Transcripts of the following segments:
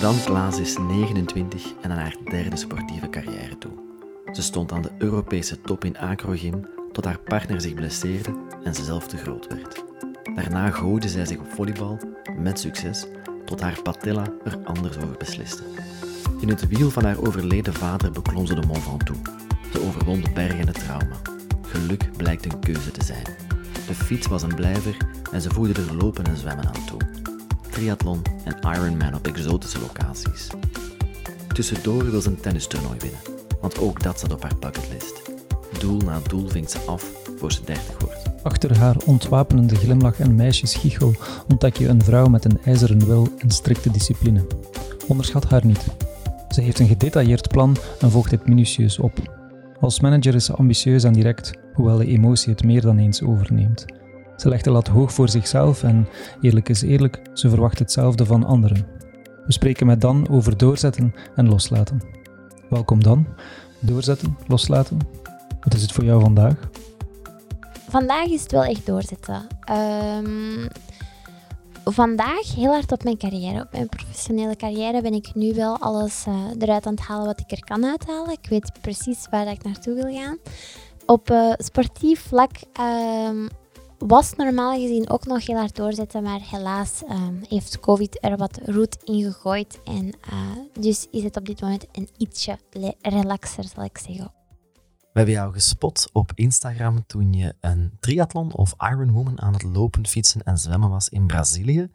Dan Klaas is 29 en aan haar derde sportieve carrière toe. Ze stond aan de Europese top in acrogym tot haar partner zich blesseerde en ze zelf te groot werd. Daarna gooide zij zich op volleybal, met succes, tot haar patella er anders over besliste. In het wiel van haar overleden vader beklom ze de Mont Ventoux. Ze overwon de bergen en het trauma. Geluk blijkt een keuze te zijn. De fiets was een blijver en ze voegde er lopen en zwemmen aan toe. Triathlon en Ironman op exotische locaties. Tussendoor wil ze een tennistoernooi winnen, want ook dat staat op haar bucketlist. Doel na doel vinkt ze af voor ze 30 wordt. Achter haar ontwapenende glimlach en meisjesgichel ontdek je een vrouw met een ijzeren wil en strikte discipline. Onderschat haar niet. Ze heeft een gedetailleerd plan en volgt dit minutieus op. Als manager is ze ambitieus en direct, hoewel de emotie het meer dan eens overneemt. Ze legt de lat hoog voor zichzelf en, eerlijk is eerlijk, ze verwacht hetzelfde van anderen. We spreken met Dan over doorzetten en loslaten. Welkom Dan. Doorzetten, loslaten. Wat is het voor jou vandaag? Vandaag is het wel echt doorzetten. Ehm, vandaag heel hard op mijn carrière, op mijn professionele carrière, ben ik nu wel alles uh, eruit aan het halen wat ik er kan uithalen. Ik weet precies waar ik naartoe wil gaan. Op uh, sportief vlak um, was normaal gezien ook nog heel hard doorzetten, maar helaas um, heeft COVID er wat roet in gegooid. En uh, dus is het op dit moment een ietsje relaxer, zal ik zeggen. We hebben jou gespot op Instagram toen je een triathlon of Ironwoman aan het lopen, fietsen en zwemmen was in Brazilië.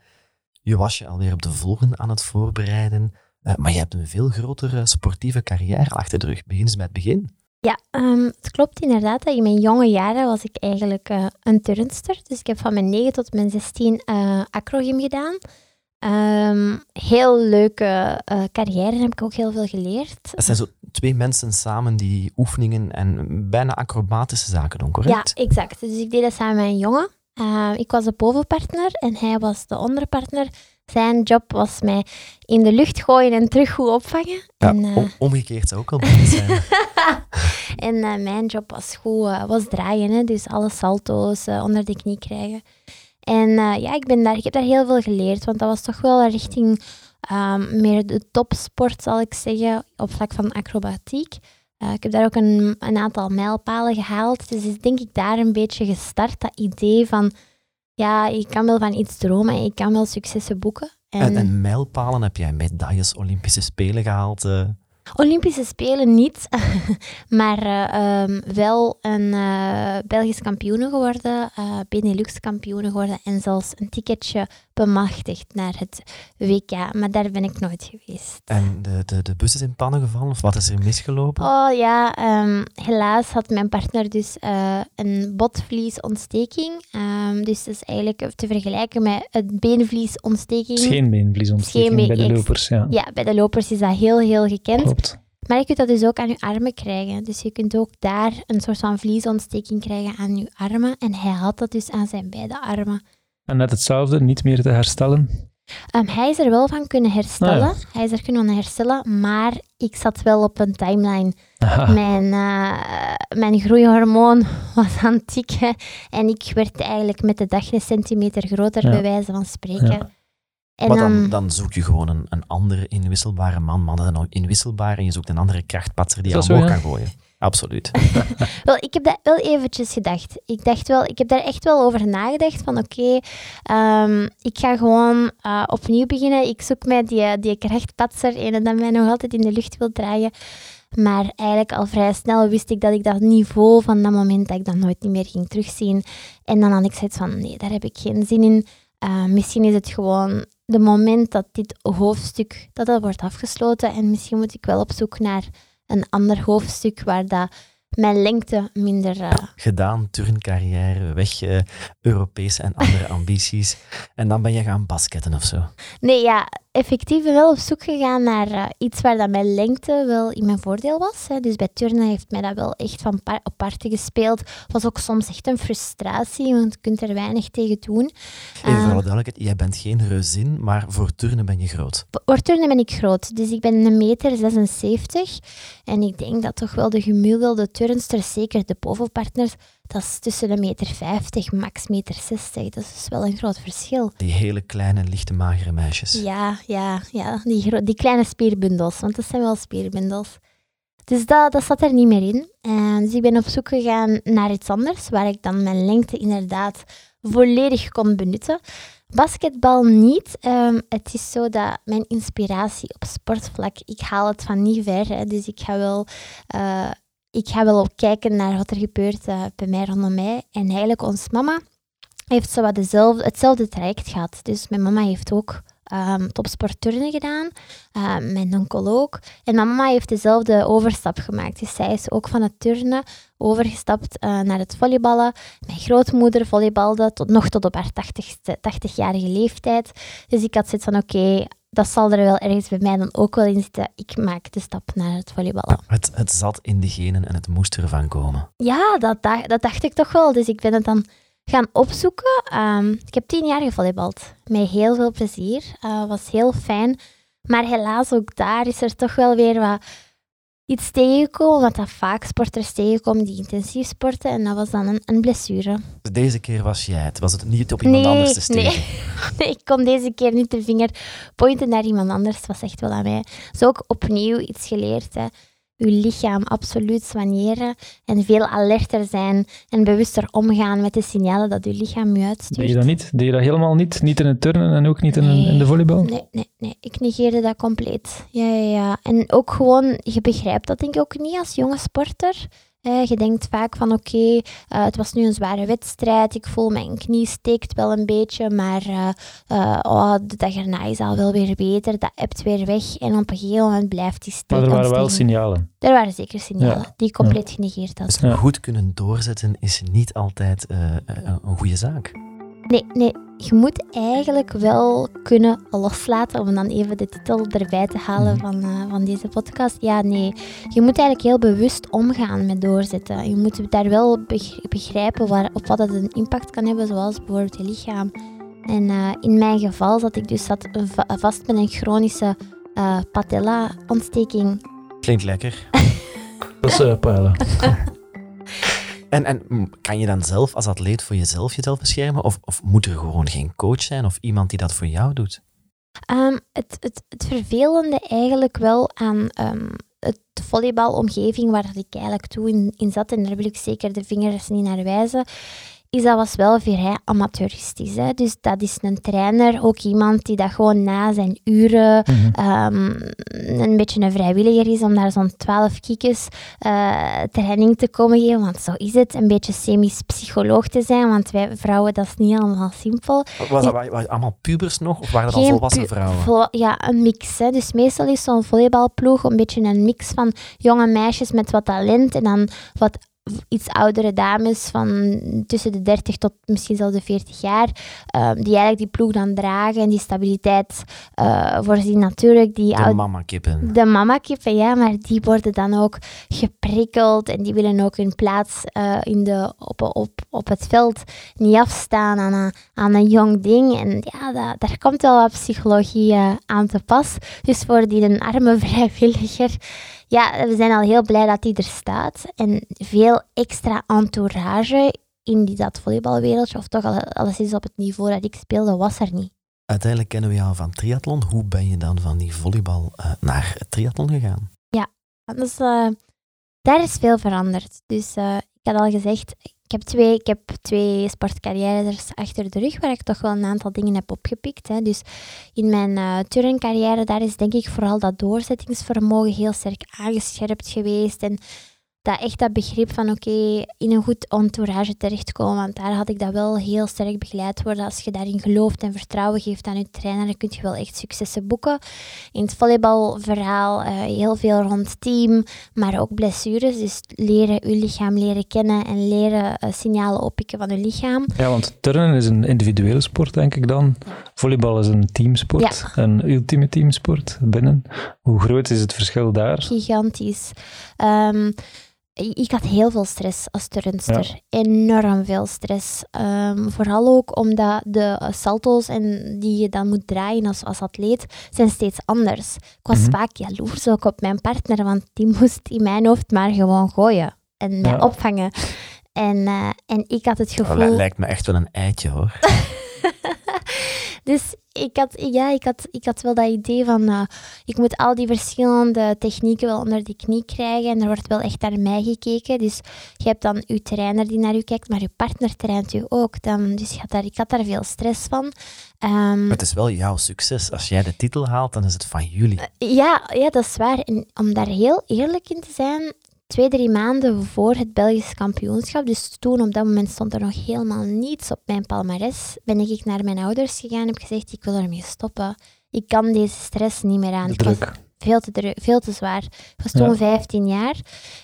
Je was je alweer op de volgende aan het voorbereiden, uh, maar je hebt een veel grotere sportieve carrière achter de rug. Begin eens bij het begin. Ja, um, het klopt inderdaad. In mijn jonge jaren was ik eigenlijk uh, een turnster. Dus ik heb van mijn 9 tot mijn 16 uh, acrogym gedaan. Um, heel leuke uh, carrière, heb ik ook heel veel geleerd. Dat zijn zo twee mensen samen die oefeningen en bijna acrobatische zaken doen, correct? Ja, exact. Dus ik deed dat samen met een jongen. Uh, ik was de bovenpartner en hij was de onderpartner. Zijn job was mij in de lucht gooien en terug goed opvangen. Ja, en, uh, omgekeerd zou ook al beter zijn. en uh, mijn job was goed, was draaien. Hè, dus alle salto's onder de knie krijgen. En ja, ik, ben daar, ik heb daar heel veel geleerd, want dat was toch wel richting um, meer de topsport, zal ik zeggen, op vlak van acrobatiek. Uh, ik heb daar ook een, een, aantal mijlpalen gehaald. Dus is denk ik daar een beetje gestart, dat idee van, ja, ik kan wel van iets dromen en ik kan wel successen boeken. En, en, en mijlpalen, heb jij medailles, Olympische Spelen gehaald? Uh... Olympische Spelen niet, maar uh, um, wel een uh, Belgisch kampioen geworden, uh, Benelux kampioen geworden en zelfs een ticketje bemachtigd naar het WK. Maar daar ben ik nooit geweest. En de, de, de bus is in pannen gevallen of wat is er misgelopen? Oh ja, um, helaas had mijn partner dus een botvliesontsteking. Um, dus dat is eigenlijk te vergelijken met het beenvliesontsteking. Geen beenvliesontsteking Geen been bij de lopers, ja. Ja, bij de lopers is dat heel, heel gekend. Klopt. Maar je kunt dat dus ook aan je armen krijgen. Dus je kunt ook daar een soort van vliesontsteking krijgen aan je armen. En hij had dat dus aan zijn beide armen. En net hetzelfde, niet meer te herstellen? Um, hij is er wel van kunnen herstellen. Ah, ja. Hij is er kunnen herstellen, maar ik zat wel op een timeline. Mijn, uh, mijn groeihormoon was aan het tikken en ik werd eigenlijk met de dag een centimeter groter, ja. bij wijze van spreken. Ja. En maar dan, dan, dan, zoek je gewoon een, een andere inwisselbare man. Mannen zijn ook inwisselbaar en je zoekt een andere krachtpatser die je omhoog kan gooien. Absoluut. wel, ik heb dat wel eventjes gedacht. Ik dacht wel, ik heb daar echt wel over nagedacht van oké, okay, um, ik ga gewoon uh, opnieuw beginnen. Ik zoek mij die, die krachtpatser, en dat mij nog altijd in de lucht wil draaien. Maar eigenlijk al vrij snel wist ik dat ik dat niveau van dat moment dat ik dat nooit meer ging terugzien. En dan had ik zoiets van nee, daar heb ik geen zin in. Uh, misschien is het gewoon de moment dat dit hoofdstuk dat dat wordt afgesloten en misschien moet ik wel op zoek naar een ander hoofdstuk waar dat mijn lengte minder... Uh... Gedaan, turncarrière, weg uh, Europese en andere ambities. En dan ben je gaan basketten of zo? Nee, ja, effectief wel op zoek gegaan naar uh, iets waar dat mijn lengte wel in mijn voordeel was. Hè. Dus bij turnen heeft mij dat wel echt van op parten gespeeld. was ook soms echt een frustratie, want je kunt er weinig tegen doen. Even voor de duidelijkheid, jij bent geen reuzin, maar voor turnen ben je groot. Voor turnen ben ik groot. Dus ik ben een meter 76. En ik denk dat toch wel de gemiddelde turnsters, zeker de bovenpartners, dat is tussen een meter 50, max meter 60. Dat is dus wel een groot verschil. Die hele kleine, lichte, magere meisjes. Ja, ja, ja. Die, die kleine spierbundels, want dat zijn wel spierbundels. Dus dat, dat zat er niet meer in. En dus ik ben op zoek gegaan naar iets anders, waar ik dan mijn lengte inderdaad volledig kon benutten. Basketbal niet. Ehm, het is zo dat mijn inspiratie op sportvlak, ik haal het van niet ver. Hè, dus ik ga wel, eh, ik ga wel kijken naar wat er gebeurt eh, bij mij rondom mij. En eigenlijk ons mama heeft zo wat dezelfde, hetzelfde traject gehad. Dus mijn mama heeft ook ehm topsportturnen gedaan, eh, mijn onkel ook. En mijn mama heeft dezelfde overstap gemaakt. Dus zij is ook van het turnen overgestapt eh, naar het volleyballen. Mijn grootmoeder volleybalde tot, nog tot op haar 80ste 80-jarige leeftijd. Dus ik had zoiets van, oké, dat zal er wel ergens bij mij dan ook wel in zitten. Ik maak de stap naar het volleyballen. Het, het zat in de genen en het moest ervan komen. Ja, dat, dacht- dat dacht ik toch wel. Dus ik ben het dan gaan opzoeken. Ehm, ik heb tien jaar gevolleybald. Met heel veel plezier. Eh was heel fijn. Maar helaas, ook daar is er toch wel weer wat iets tegengekomen. Wat dat vaak sporters tegenkomen die intensief sporten. En dat was dan een, een blessure. Deze keer was jij het. Was het niet op iemand anders te steken? nee. nee, ik kon deze keer niet de vinger pointen naar iemand anders. Het was echt wel aan mij. Dus ook opnieuw iets geleerd. Hè. Uw lichaam absoluut soigneren en veel alerter zijn en bewuster omgaan met de signalen dat uw lichaam u uitstuurt. Deed je dat niet? Deed je dat helemaal niet? Niet in het turnen en ook niet in, Nee. in de volleybal? Nee, nee, nee, ik negeerde dat compleet. Ja, ja, ja. En ook gewoon, je begrijpt dat denk ik ook niet als jonge sporter. Eh, je denkt vaak van oké, eh, het was nu een zware wedstrijd, ik voel mijn knie steekt wel een beetje, maar eh, eh, oh, de dag erna is al wel weer beter, dat ebt weer weg en op een gegeven moment blijft die steek Maar er waren wel signalen. Er waren zeker signalen Ja. die ik compleet genegeerd had. Dus Ja. goed kunnen doorzetten is niet altijd een goede zaak. Nee, nee, je moet eigenlijk wel kunnen loslaten, om dan even de titel erbij te halen Mhm. van, eh, van deze podcast. Ja, nee, je moet eigenlijk heel bewust omgaan met doorzetten. Je moet daar wel beg- begrijpen waar, op wat het een impact kan hebben, zoals bijvoorbeeld je lichaam. En eh, in mijn geval zat ik dus zat va- vast met een chronische eh, patella-ontsteking. Klinkt lekker. Dat is uh, pijlen. En, en kan je dan zelf als atleet voor jezelf jezelf beschermen? Of, of moet er gewoon geen coach zijn of iemand die dat voor jou doet? Ehm, het, het, het vervelende eigenlijk wel aan ehm, het volleybalomgeving waar ik eigenlijk toen in, in zat, en daar wil ik zeker de vingers niet naar wijzen, is dat was wel vrij amateuristisch. Hè? Dus dat is een trainer, ook iemand die dat gewoon na zijn uren Mhm. ehm, een beetje een vrijwilliger is om daar zo'n twaalf kiekjes eh, training te komen geven. Want zo is het, een beetje semi-psycholoog te zijn, want wij vrouwen, dat is niet allemaal simpel. Was dat waren- allemaal pubers nog of waren dat al volwassen vrouwen? vol- ja, een mix. Hè. Dus meestal is zo'n volleybalploeg een beetje een mix van jonge meisjes met wat talent en dan wat iets oudere dames van tussen de 30 tot misschien zelfs de 40 jaar, ehm, die eigenlijk die ploeg dan dragen en die stabiliteit eh, voorzien natuurlijk. Die De mama-kippen. de mamakippen, ja, maar die worden dan ook geprikkeld en die willen ook hun plaats eh, in de, op, op, op het veld niet afstaan aan een, aan een jong ding. En ja, dat, daar komt wel wat psychologie eh, aan te pas. Dus voor die een arme vrijwilliger, ja, we zijn al heel blij dat die er staat. En veel extra entourage in die, dat volleybalwereldje, of toch al, alleszins op het niveau dat ik speelde, was er niet. Uiteindelijk kennen we jou van triathlon. Hoe ben je dan van die volleybal eh, naar het triathlon gegaan? Dus eh, daar is veel veranderd. Dus eh, ik had al gezegd, ik heb twee, ik heb twee sportcarrières achter de rug waar ik toch wel een aantal dingen heb opgepikt. Hè. Dus in mijn eh turncarrière, daar is denk ik vooral dat doorzettingsvermogen heel sterk aangescherpt geweest. En dat echt dat begrip van oké, in een goed entourage terechtkomen. Want daar had ik dat wel heel sterk begeleid worden. Als je daarin gelooft en vertrouwen geeft aan je trainer, dan kun je wel echt successen boeken. In het volleybalverhaal eh, heel veel rond team, maar ook blessures. Dus leren je lichaam leren kennen en leren eh, signalen oppikken van je lichaam. Ja, want turnen is een individuele sport, denk ik dan. Volleybal is een teamsport, een ultieme teamsport binnen. Hoe groot is het verschil daar? Gigantisch. Ehm, ik had heel veel stress als turnster. Enorm veel stress. Ehm, vooral ook omdat de salto's en die je dan moet draaien als, als atleet, zijn steeds anders. Ik was Mhm. vaak jaloers ook op mijn partner, want die moest in mijn hoofd maar gewoon gooien en mij Ja. opvangen. En, eh, en ik had het Dat gevoel... lijkt me echt wel een eitje hoor. Dus ik had, ja, ik, had, ik had wel dat idee van, eh, ik moet al die verschillende technieken wel onder de knie krijgen. En er wordt wel echt naar mij gekeken. Dus je hebt dan je trainer die naar u kijkt, maar je partner traint u ook. Dan, dus je had daar, ik had daar veel stress van. Ehm, Maar het is wel jouw succes. Als jij de titel haalt, dan is het van jullie. ja, ja, dat is waar. En om daar heel eerlijk in te zijn, twee, drie maanden voor het Belgisch kampioenschap, dus toen op dat moment stond er nog helemaal niets op mijn palmares, ben ik naar mijn ouders gegaan en heb gezegd, ik wil ermee stoppen. Ik kan deze stress niet meer aan. Veel te, druk, veel te zwaar. Ik was Ja. toen 15 jaar.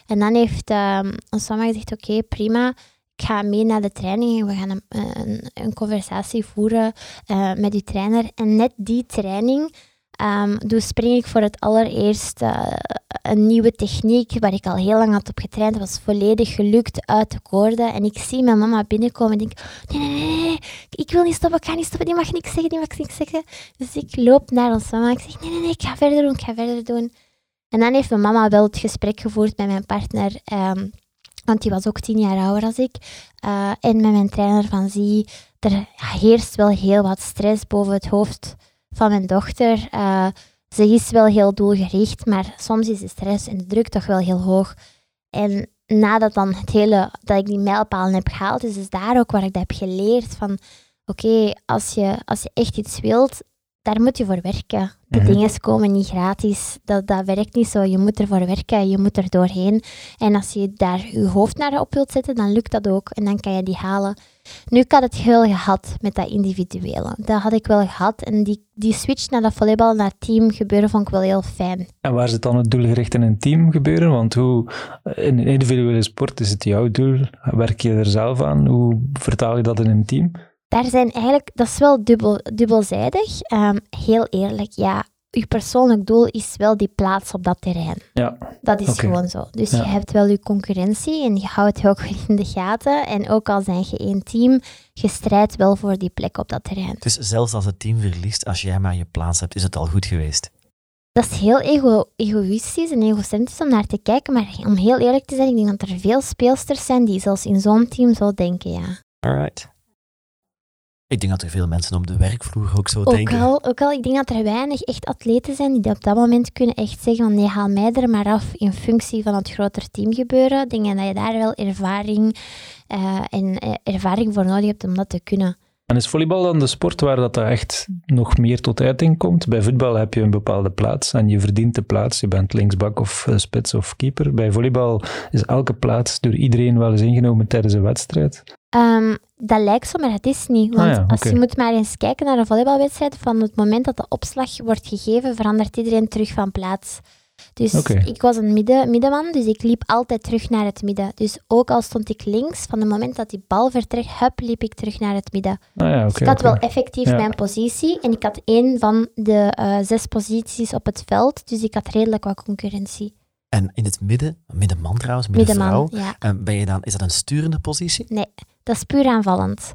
En dan heeft ehm ons mama gezegd, oké, prima. Ik ga mee naar de training en we gaan een, een, een conversatie voeren eh, met uw trainer. En net die training ehm doe spring ik voor het allereerst eh, een nieuwe techniek waar ik al heel lang had op getraind. Was volledig gelukt uit de koorden. En ik zie mijn mama binnenkomen en denk, nee, nee, nee, ik wil niet stoppen, ik ga niet stoppen, die mag niks zeggen, die mag niks zeggen. Dus ik loop naar ons mama. Ik zeg, nee, nee, nee, ik ga verder doen, ik ga verder doen. En dan heeft mijn mama wel het gesprek gevoerd met mijn partner, ehm, want die was ook tien jaar ouder als ik. eh, en met mijn trainer van, zie, er heerst wel heel wat stress boven het hoofd van mijn dochter. Eh, ze is wel heel doelgericht, maar soms is de stress en de druk toch wel heel hoog. En nadat dan het hele, dat ik die mijlpalen heb gehaald, is dus daar ook waar ik dat heb geleerd van, oké, als, je, als je echt iets wilt, daar moet je voor werken. De Mhm. dingen komen niet gratis. Dat, dat werkt niet zo. Je moet ervoor werken, je moet er doorheen. En als je daar je hoofd naar op wilt zetten, dan lukt dat ook. En dan kan je die halen. Nu, ik had het heel gehad met dat individuele. Dat had ik wel gehad. En die, die switch naar dat volleybal, naar team gebeuren, vond ik wel heel fijn. En waar zit dan het doelgericht in een team gebeuren? Want hoe, in een individuele sport is het jouw doel. Werk je er zelf aan? Hoe vertaal je dat in een team? Daar zijn eigenlijk, dat is wel dubbel, dubbelzijdig. Ehm, heel eerlijk, ja, je persoonlijk doel is wel die plaats op dat terrein. Ja, Dat is gewoon zo. Dus Ja. je hebt wel je concurrentie en je houdt je ook in de gaten. En ook al zijn je één team, je strijdt wel voor die plek op dat terrein. Dus zelfs als het team verliest, als jij maar je plaats hebt, is het al goed geweest. Dat is heel ego egoïstisch en egocentrisch om naar te kijken. Maar om heel eerlijk te zijn, ik denk dat er veel speelsters zijn die zelfs in zo'n team zo denken, ja. Alright. Ik denk dat er veel mensen op de werkvloer ook zo Ook denken. al, ook al, ik denk dat er weinig echt atleten zijn die op dat moment kunnen echt zeggen van nee, haal mij er maar af in functie van het groter teamgebeuren. Ik denk dat je daar wel ervaring eh, en eh, ervaring voor nodig hebt om dat te kunnen. En is volleybal dan de sport waar dat er echt nog meer tot uiting komt? Bij voetbal heb je een bepaalde plaats en je verdient de plaats. Je bent linksbak of eh, spits of keeper. Bij volleybal is elke plaats door iedereen wel eens ingenomen tijdens een wedstrijd. Ehm, dat lijkt zo, maar het is niet. Want Ah ja, als je moet maar eens kijken naar een volleybalwedstrijd, van het moment dat de opslag wordt gegeven, verandert iedereen terug van plaats. Dus ik was een midden, middenman, dus ik liep altijd terug naar het midden. Dus ook al stond ik links, van het moment dat die bal vertrekt, hup, liep ik terug naar het midden. Ah ja, Dus oké. ik had wel effectief Ja. mijn positie en ik had één van de eh, zes posities op het veld, dus ik had redelijk wat concurrentie. En in het midden, middenman trouwens, middenvrouw, Middenman, ja. en ben je dan, is dat een sturende positie? Nee, dat is puur aanvallend.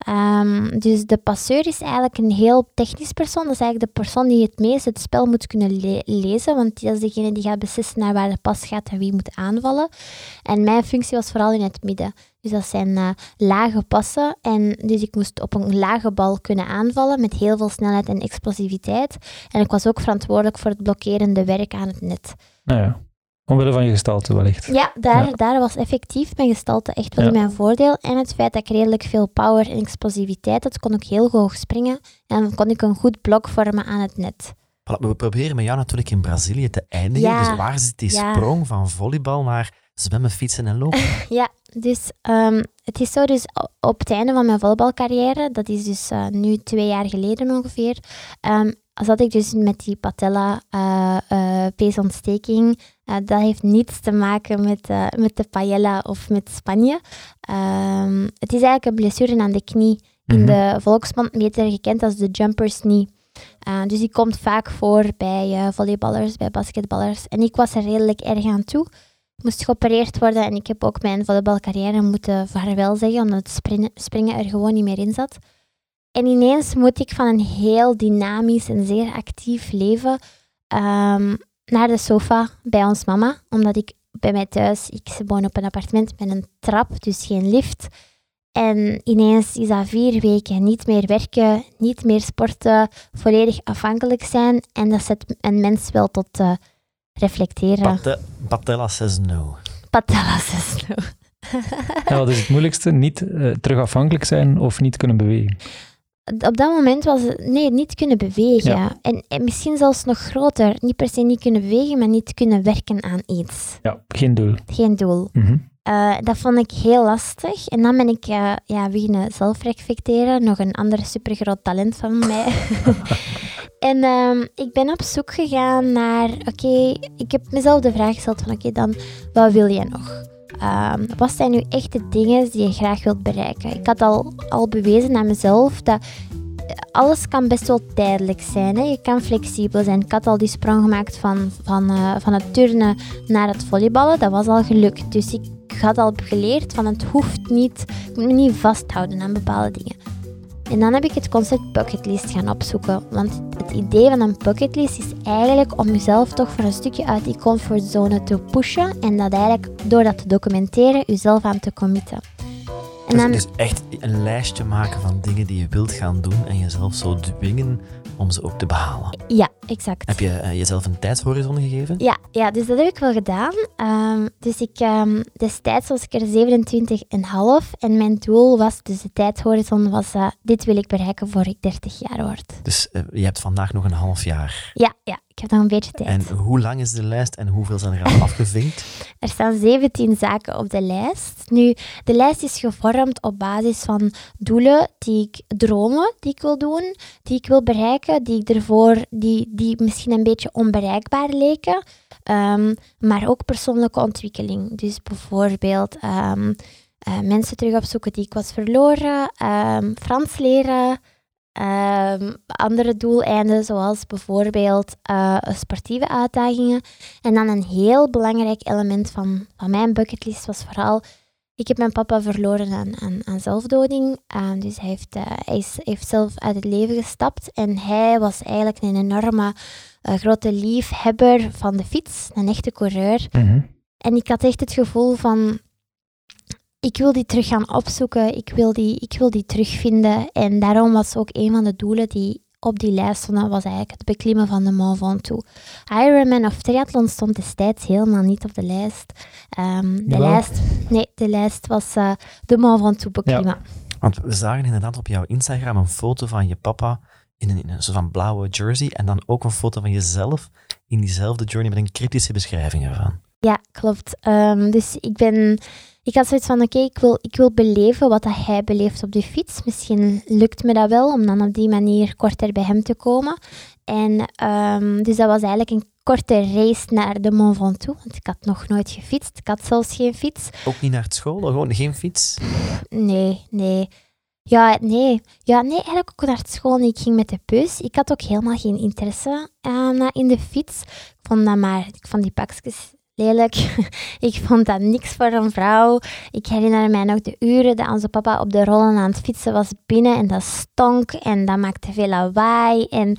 Ehm, dus de passeur is eigenlijk een heel technisch persoon. Dat is eigenlijk de persoon die het meest het spel moet kunnen le- lezen, want dat is degene die gaat beslissen naar waar de pas gaat en wie moet aanvallen. En mijn functie was vooral in het midden. Dus dat zijn eh, lage passen. En dus ik moest op een lage bal kunnen aanvallen met heel veel snelheid en explosiviteit. En ik was ook verantwoordelijk voor het blokkerende werk aan het net. Nou ja, omwille van je gestalte wellicht. Ja, daar, Ja. daar was effectief mijn gestalte echt wel Ja. in mijn voordeel. En het feit dat ik redelijk veel power en explosiviteit had, kon ik heel hoog springen. En kon ik een goed blok vormen aan het net. Voilà, we proberen met jou natuurlijk in Brazilië te eindigen. Ja, Dus waar zit die ja. sprong van volleybal naar zwemmen, fietsen en lopen? Ja, dus ehm, het is zo, dus op het einde van mijn volleybalcarrière, dat is dus eh, nu twee jaar geleden ongeveer, ehm, zat ik dus met die patella eh, eh, peesontsteking. Eh, dat heeft niets te maken met, met de paella of met Spanje. Ehm, het is eigenlijk een blessure aan de knie. In Mhm. de volksmond beter gekend als de jumper's knee. Dus die komt vaak voor bij volleyballers, bij basketballers. En ik was er redelijk erg aan toe. Ik moest geopereerd worden en ik heb ook mijn volleybalcarrière moeten vaarwel zeggen, omdat het springen er gewoon niet meer in zat. En ineens moet ik van een heel dynamisch en zeer actief leven ehm, naar de sofa bij ons mama, omdat ik bij mij thuis. Ik woon op een appartement met een trap, dus geen lift. En ineens is dat vier weken niet meer werken, niet meer sporten, volledig afhankelijk zijn. En dat zet een mens wel tot uh, reflecteren. Pat Patella says no. Patella says no. ja, wat is het moeilijkste? Niet uh, terug afhankelijk zijn of niet kunnen bewegen? Op dat moment was het, nee, niet kunnen bewegen. En, en, misschien zelfs nog groter. Niet per se niet kunnen bewegen, maar niet kunnen werken aan iets. Ja, geen doel. Geen doel. Eh, dat vond ik heel lastig. En dan ben ik uh, ja, beginnen zelfreflecteren. Nog een ander supergroot talent van mij. en ehm, ik ben op zoek gegaan naar... Oké, ik heb mezelf de vraag gesteld van... Oké, dan, wat wil je nog? Um, wat zijn nu echt de dingen die je graag wilt bereiken? Ik had al, al bewezen aan mezelf dat alles kan best wel tijdelijk zijn. Hè? Je kan flexibel zijn. Ik had al die sprong gemaakt van, van, uh, van het turnen naar het volleyballen. Dat was al gelukt. Dus ik had al geleerd van het hoeft niet, ik moet me niet vasthouden aan bepaalde dingen. En dan heb ik het concept bucketlist gaan opzoeken. Want het idee van een bucketlist is eigenlijk om jezelf toch voor een stukje uit die comfortzone te pushen. En dat eigenlijk door dat te documenteren, jezelf aan te committen. En dus, dan, dus echt een lijstje maken van dingen die je wilt gaan doen en jezelf zo dwingen om ze ook te behalen. Ja, exact. Heb je uh, jezelf een tijdshorizon gegeven? Ja, ja, dus dat heb ik wel gedaan. Um, dus ik, um, destijds was ik er 27,5 en mijn doel was, dus de tijdshorizon was, uh, dit wil ik bereiken voor ik 30 jaar word. Dus uh, je hebt vandaag nog een half jaar? Ja, ja, ik heb nog een beetje tijd. En hoe lang is de lijst en hoeveel zijn er al afgevinkt? Er staan 17 zaken op de lijst. Nu, de lijst is gevormd op basis van doelen die ik, dromen die ik wil doen, die ik wil bereiken, die ik ervoor, die, die misschien een beetje onbereikbaar leken. Um, maar ook persoonlijke ontwikkeling. Dus bijvoorbeeld um, uh, mensen terug opzoeken die ik was verloren, um, Frans leren, Um, andere doeleinden, zoals bijvoorbeeld uh, sportieve uitdagingen. En dan een heel belangrijk element van, van mijn bucketlist was vooral... Ik heb mijn papa verloren aan, aan, aan zelfdoding. Uh, dus hij, heeft, uh, hij is, heeft zelf uit het leven gestapt. En hij was eigenlijk een enorme grote liefhebber van de fiets. Een echte coureur. Mm En ik had echt het gevoel van ik wil die terug gaan opzoeken, ik wil die, ik wil die terugvinden. En daarom was ook een van de doelen die op die lijst stonden, was eigenlijk het beklimmen van de Mont Ventoux. Ironman of triathlon stond destijds helemaal niet op de lijst. Um, de, lijst nee, de lijst was uh, de Mont Ventoux beklimmen. Ja. Want we zagen inderdaad op jouw Instagram een foto van je papa in een, in een soort van blauwe jersey en dan ook een foto van jezelf in diezelfde journey met een kritische beschrijving ervan. Ja, klopt. Um, dus ik ben ik had zoiets van, oké, ik, wil, ik wil beleven wat dat hij beleeft op de fiets. Misschien lukt me dat wel, om dan op die manier korter bij hem te komen. En um, dus dat was eigenlijk een korte race naar de Mont Ventoux, want ik had nog nooit gefietst. Ik had zelfs geen fiets. Ook niet naar school? Gewoon geen fiets? Nee, nee. Ja, nee. Ja, nee, eigenlijk ook naar school. Ik ging met de bus. Ik had ook helemaal geen interesse uh, in de fiets. Ik vond dat maar, ik vond die pakjes lelijk. ik vond dat niks voor een vrouw. Ik herinner mij nog de uren dat onze papa op de rollen aan het fietsen was binnen en dat stonk en dat maakte veel lawaai. En,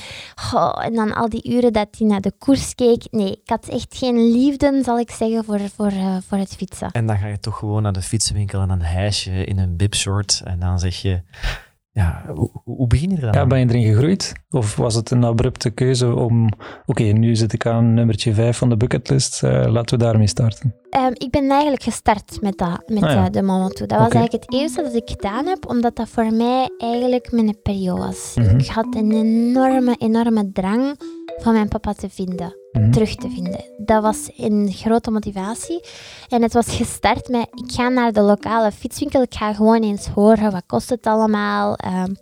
en dan al die uren dat hij naar de koers keek. Nee, ik had echt geen liefde, zal ik zeggen, voor, voor, uh, voor het fietsen. En dan ga je toch gewoon naar de fietsenwinkel en dan hijs je in een bibshort en dan zeg je ja, hoe, hoe, begin je er dan? Ja, ben je erin gegroeid? Of was het een abrupte keuze om, oké, nu zit ik aan nummertje 5 van de bucketlist, uh, laten we daarmee starten? Um, ik ben eigenlijk gestart met, dat, met ah, ja. de moment toe. Dat was eigenlijk het eerste dat ik gedaan heb, omdat dat voor mij eigenlijk mijn periode was. Mm -hmm. Ik had een enorme, enorme drang van mijn papa te vinden, mm-hmm. terug te vinden. Dat was een grote motivatie. En het was gestart met, ik ga naar de lokale fietswinkel, ik ga gewoon eens horen, wat kost het allemaal. Um,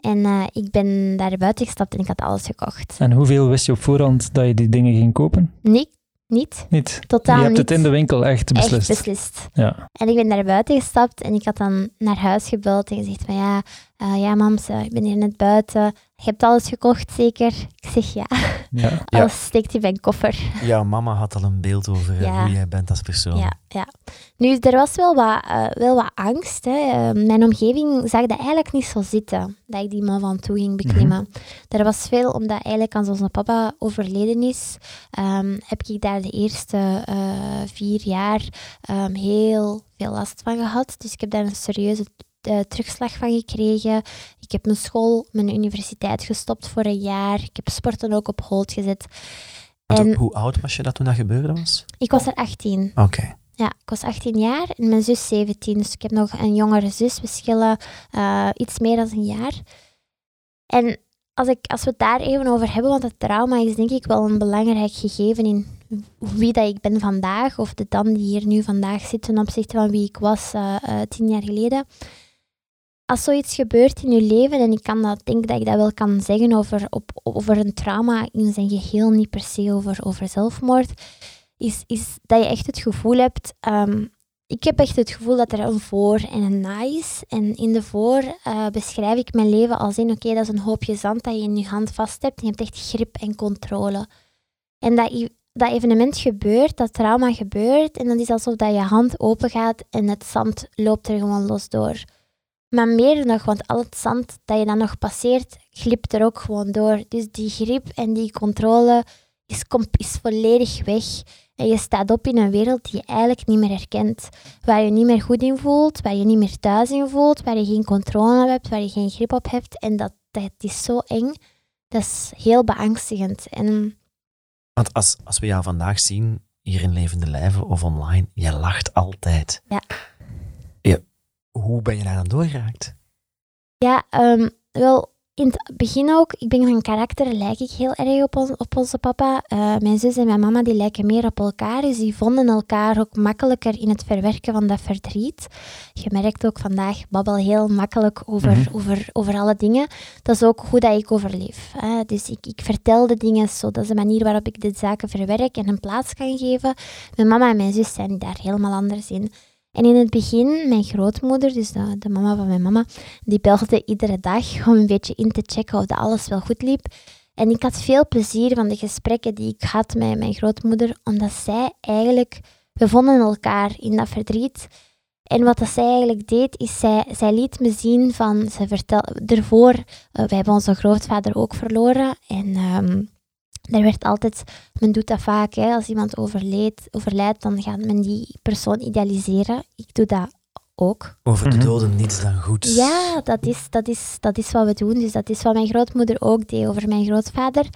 en uh, ik ben daar buiten gestapt en ik had alles gekocht. En hoeveel wist je op voorhand dat je die dingen ging kopen? Nee, niet. Niet? Totaal Je hebt niet. het in de winkel echt beslist? Echt beslist. Ja. En ik ben naar buiten gestapt en ik had dan naar huis gebeld en gezegd van ja, Eh, ja, mam, ik ben hier net buiten. Je hebt alles gekocht, zeker? Ik zeg ja. Ja. Alles steekt in mijn koffer. Jouw mama had al een beeld over eh, Ja. hoe jij bent als persoon. Ja, ja. Nu, er was wel wat, eh, wel wat angst. Hè. Eh, mijn omgeving zag dat eigenlijk niet zo zitten, dat ik die Mont Ventoux ging beklimmen. Er was veel, omdat eigenlijk als onze papa overleden is, ehm, heb ik daar de eerste eh, vier jaar ehm, heel veel last van gehad. Dus ik heb daar een serieuze eh, terugslag van gekregen. Ik heb mijn school, mijn universiteit gestopt voor een jaar. Ik heb sporten ook op hold gezet. En- hoe- oud was je dat toen dat gebeurde was? Ik was er 18. Oké. Ja, ik was 18 jaar en mijn zus 17. Dus ik heb nog een jongere zus. We schillen eh, iets meer dan een jaar. En als, ik, als we het daar even over hebben, want het trauma is denk ik wel een belangrijk gegeven in wie dat ik ben vandaag, of de Dan die hier nu vandaag zit ten opzichte van wie ik was eh, tien jaar geleden. Als zoiets gebeurt in je leven, en ik kan dat, denk dat ik dat wel kan zeggen over, op, over een trauma in zijn geheel, niet per se over, over zelfmoord, is, is dat je echt het gevoel hebt. ehm, ik heb echt het gevoel dat er een voor en een na is. En in de voor eh, beschrijf ik mijn leven als in: oké, dat is een hoopje zand dat je in je hand vast hebt. En je hebt echt grip en controle. En dat, dat evenement gebeurt, dat trauma gebeurt. En dan is alsof dat je hand open gaat en het zand loopt er gewoon los door. Maar meer nog, want al het zand dat je dan nog passeert, glipt er ook gewoon door. Dus die grip en die controle is, volledig weg. En je staat op in een wereld die je eigenlijk niet meer herkent. Waar je niet meer goed in voelt, waar je niet meer thuis in voelt, waar je geen controle op hebt, waar je geen grip op hebt. En dat, dat is zo eng. Dat is heel beangstigend. En Want als, als we jou vandaag zien, hier in levende lijven of online, je lacht altijd. Ja, Hoe ben je daar dan doorgeraakt? ja, ehm, wel, in het begin ook, ik ben van karakter, lijk ik heel erg op, ons, op onze papa. Eh, mijn zus en mijn mama die lijken meer op elkaar, dus die vonden elkaar ook makkelijker in het verwerken van dat verdriet. Je merkt ook vandaag, babbel heel makkelijk over, Mhm. over, over alle dingen. Dat is ook hoe dat ik overleef. Hè. Dus ik, ik vertel de dingen zo, dat is de manier waarop ik de zaken verwerk en een plaats kan geven. Mijn mama en mijn zus zijn daar helemaal anders in. En in het begin, mijn grootmoeder, dus de, de mama van mijn mama, die belde iedere dag om een beetje in te checken of dat alles wel goed liep. En ik had veel plezier van de gesprekken die ik had met mijn grootmoeder, omdat zij eigenlijk, we vonden elkaar in dat verdriet. En wat dat zij eigenlijk deed, is zij, zij liet me zien van, ze vertelde, ervoor, eh, we hebben onze grootvader ook verloren. En ehm er werd altijd, men doet dat vaak, hè, als iemand overleed, overlijdt, dan gaat men die persoon idealiseren. Ik doe dat ook. Over de Mhm. doden niets dan goed. Ja, dat is, dat, is, dat is wat we doen. Dus dat is wat mijn grootmoeder ook deed over mijn grootvader.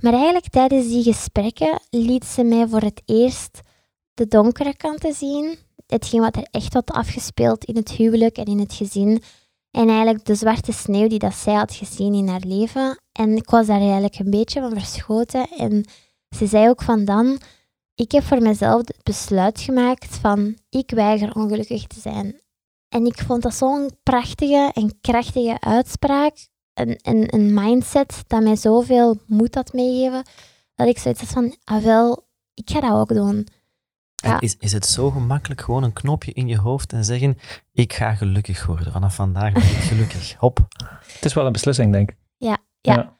Maar eigenlijk tijdens die gesprekken liet ze mij voor het eerst de donkere kanten zien. Hetgeen wat er echt had afgespeeld in het huwelijk en in het gezin. En eigenlijk de zwarte sneeuw die dat zij had gezien in haar leven. En ik was daar eigenlijk een beetje van verschoten. En ze zei ook van dan, ik heb voor mezelf het besluit gemaakt van ik weiger ongelukkig te zijn. En ik vond dat zo'n prachtige en krachtige uitspraak. Een, een, een mindset dat mij zoveel moed had meegegeven. Dat ik zoiets had van, ah wel, ik ga dat ook doen. En Ja. is, is het zo gemakkelijk gewoon een knopje in je hoofd en zeggen, ik ga gelukkig worden. Vanaf vandaag ben ik gelukkig. Hop. Het is wel een beslissing, denk ik. Ja, ja.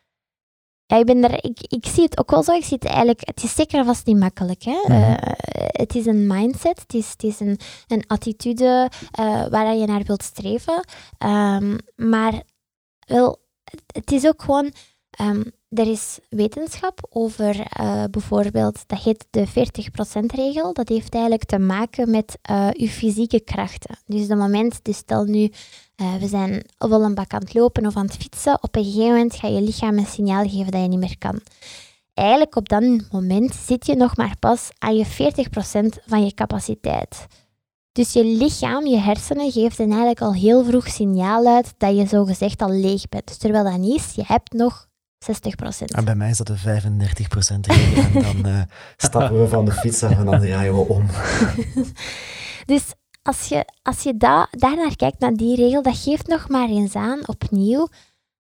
Ja, ik, ben er, ik, ik zie het ook wel zo. Ik zie het eigenlijk, het is zeker vast niet makkelijk. Hè? Mhm. Eh, het is een mindset, het is, het is een, een attitude eh, waar je naar wilt streven. Ehm, maar wel, het- het is ook gewoon, ehm, er is wetenschap over eh, bijvoorbeeld, dat heet de 40%-regel. Dat heeft eigenlijk te maken met eh je fysieke krachten. Dus de moment, dus stel nu, eh, we zijn ofwel een bak aan het lopen of aan het fietsen. Op een gegeven moment gaat je lichaam een signaal geven dat je niet meer kan. Eigenlijk op dat moment zit je nog maar pas aan je 40% van je capaciteit. Dus je lichaam, je hersenen, dan eigenlijk al heel vroeg signaal uit dat je zogezegd al leeg bent. Dus terwijl dat niet is, je hebt nog 60%. En bij mij is dat de 35% regel. En dan eh, stappen we van de fiets af en dan draaien we om. Dus als je, als je da daarnaar kijkt, naar die regel, dat geeft nog maar eens aan, opnieuw,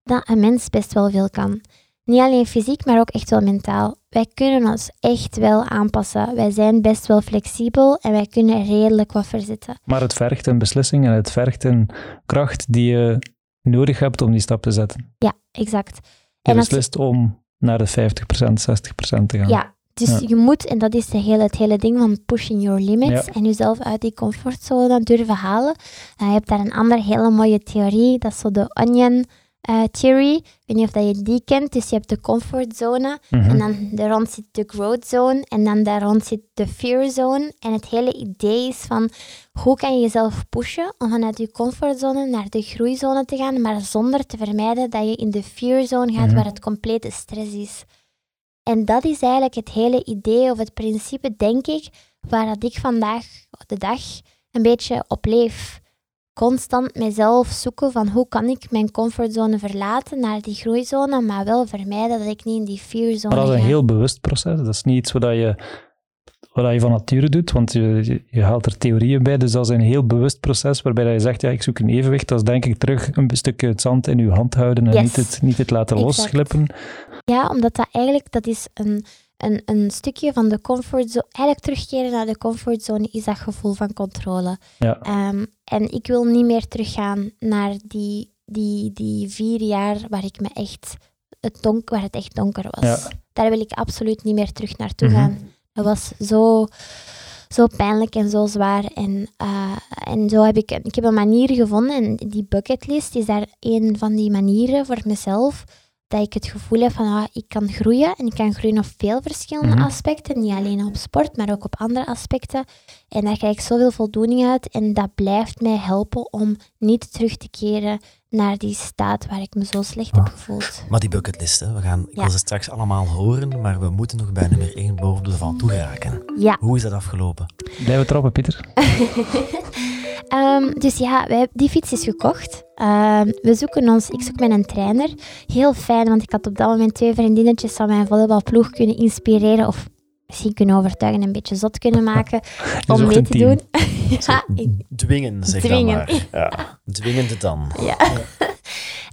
dat een mens best wel veel kan. Niet alleen fysiek, maar ook echt wel mentaal. Wij kunnen ons echt wel aanpassen. Wij zijn best wel flexibel en wij kunnen redelijk wat verzetten. Maar het vergt een beslissing en het vergt een kracht die je nodig hebt om die stap te zetten. Ja, exact. Je En beslist om naar de 50%, 60% te gaan. Ja, dus Ja. je moet, en dat is de hele, het hele ding van pushing your limits Ja. en jezelf uit die comfortzone durven halen. Je hebt daar een andere hele mooie theorie, dat is zo de onion eh, theory. Ik weet niet of dat je die kent. Dus je hebt de comfortzone Mhm. en dan daar rond zit de growth zone en dan daar rond zit de fear zone. En het hele idee is van hoe kan je jezelf pushen om vanuit je comfortzone naar de groeizone te gaan, maar zonder te vermijden dat je in de fear zone gaat Mhm. waar het complete stress is. En dat is eigenlijk het hele idee of het principe, denk ik, waar dat ik vandaag de dag een beetje op leef. Constant mezelf zoeken van hoe kan ik mijn comfortzone verlaten naar die groeizone, maar wel vermijden dat ik niet in die fearzone Maar dat is ga. een heel bewust proces. Dat is niet iets wat je, wat je van nature doet, want je, je, je haalt er theorieën bij. Dus dat is een heel bewust proces waarbij dat je zegt, ja, ik zoek een evenwicht. Dat is denk ik terug een stukje het zand in je hand houden en Yes. niet, het, niet het laten Exact. losglippen. Ja, omdat dat eigenlijk, dat is een, een, een stukje van de comfortzone. Eigenlijk terugkeren naar de comfortzone is dat gevoel van controle. Ja. Ehm, en ik wil niet meer teruggaan naar die, die, die vier jaar waar ik me echt het donk, waar het echt donker was. Ja. Daar wil ik absoluut niet meer terug naartoe Mhm. gaan. Dat was zo, zo pijnlijk en zo zwaar. En, eh, en zo heb ik, ik heb een manier gevonden, en die bucketlist is daar een van die manieren voor mezelf, dat ik het gevoel heb van, ah, ik kan groeien. En ik kan groeien op veel verschillende Mhm. aspecten. Niet alleen op sport, maar ook op andere aspecten. En daar krijg ik zoveel voldoening uit. En dat blijft mij helpen om niet terug te keren naar die staat waar ik me zo slecht heb gevoeld. Maar die bucketlist, hè, we gaan, ik Ja. wil ze straks allemaal horen, maar we moeten nog bij nummer 1 boven de van toe geraken. Ja. Hoe is dat afgelopen? Blijven trappen, Pieter. Ehm, dus ja, wij, hebben- die fiets is gekocht. Ehm, we zoeken ons, ik zoek met een trainer. Heel fijn, want ik had op dat moment twee vriendinnetjes van mijn volleybalploeg kunnen inspireren of misschien kunnen overtuigen en een beetje zot kunnen maken om mee te doen. ja, ik, Dwingen, zeg Dwingen. dan maar. Ja. Dwingend dan. ja.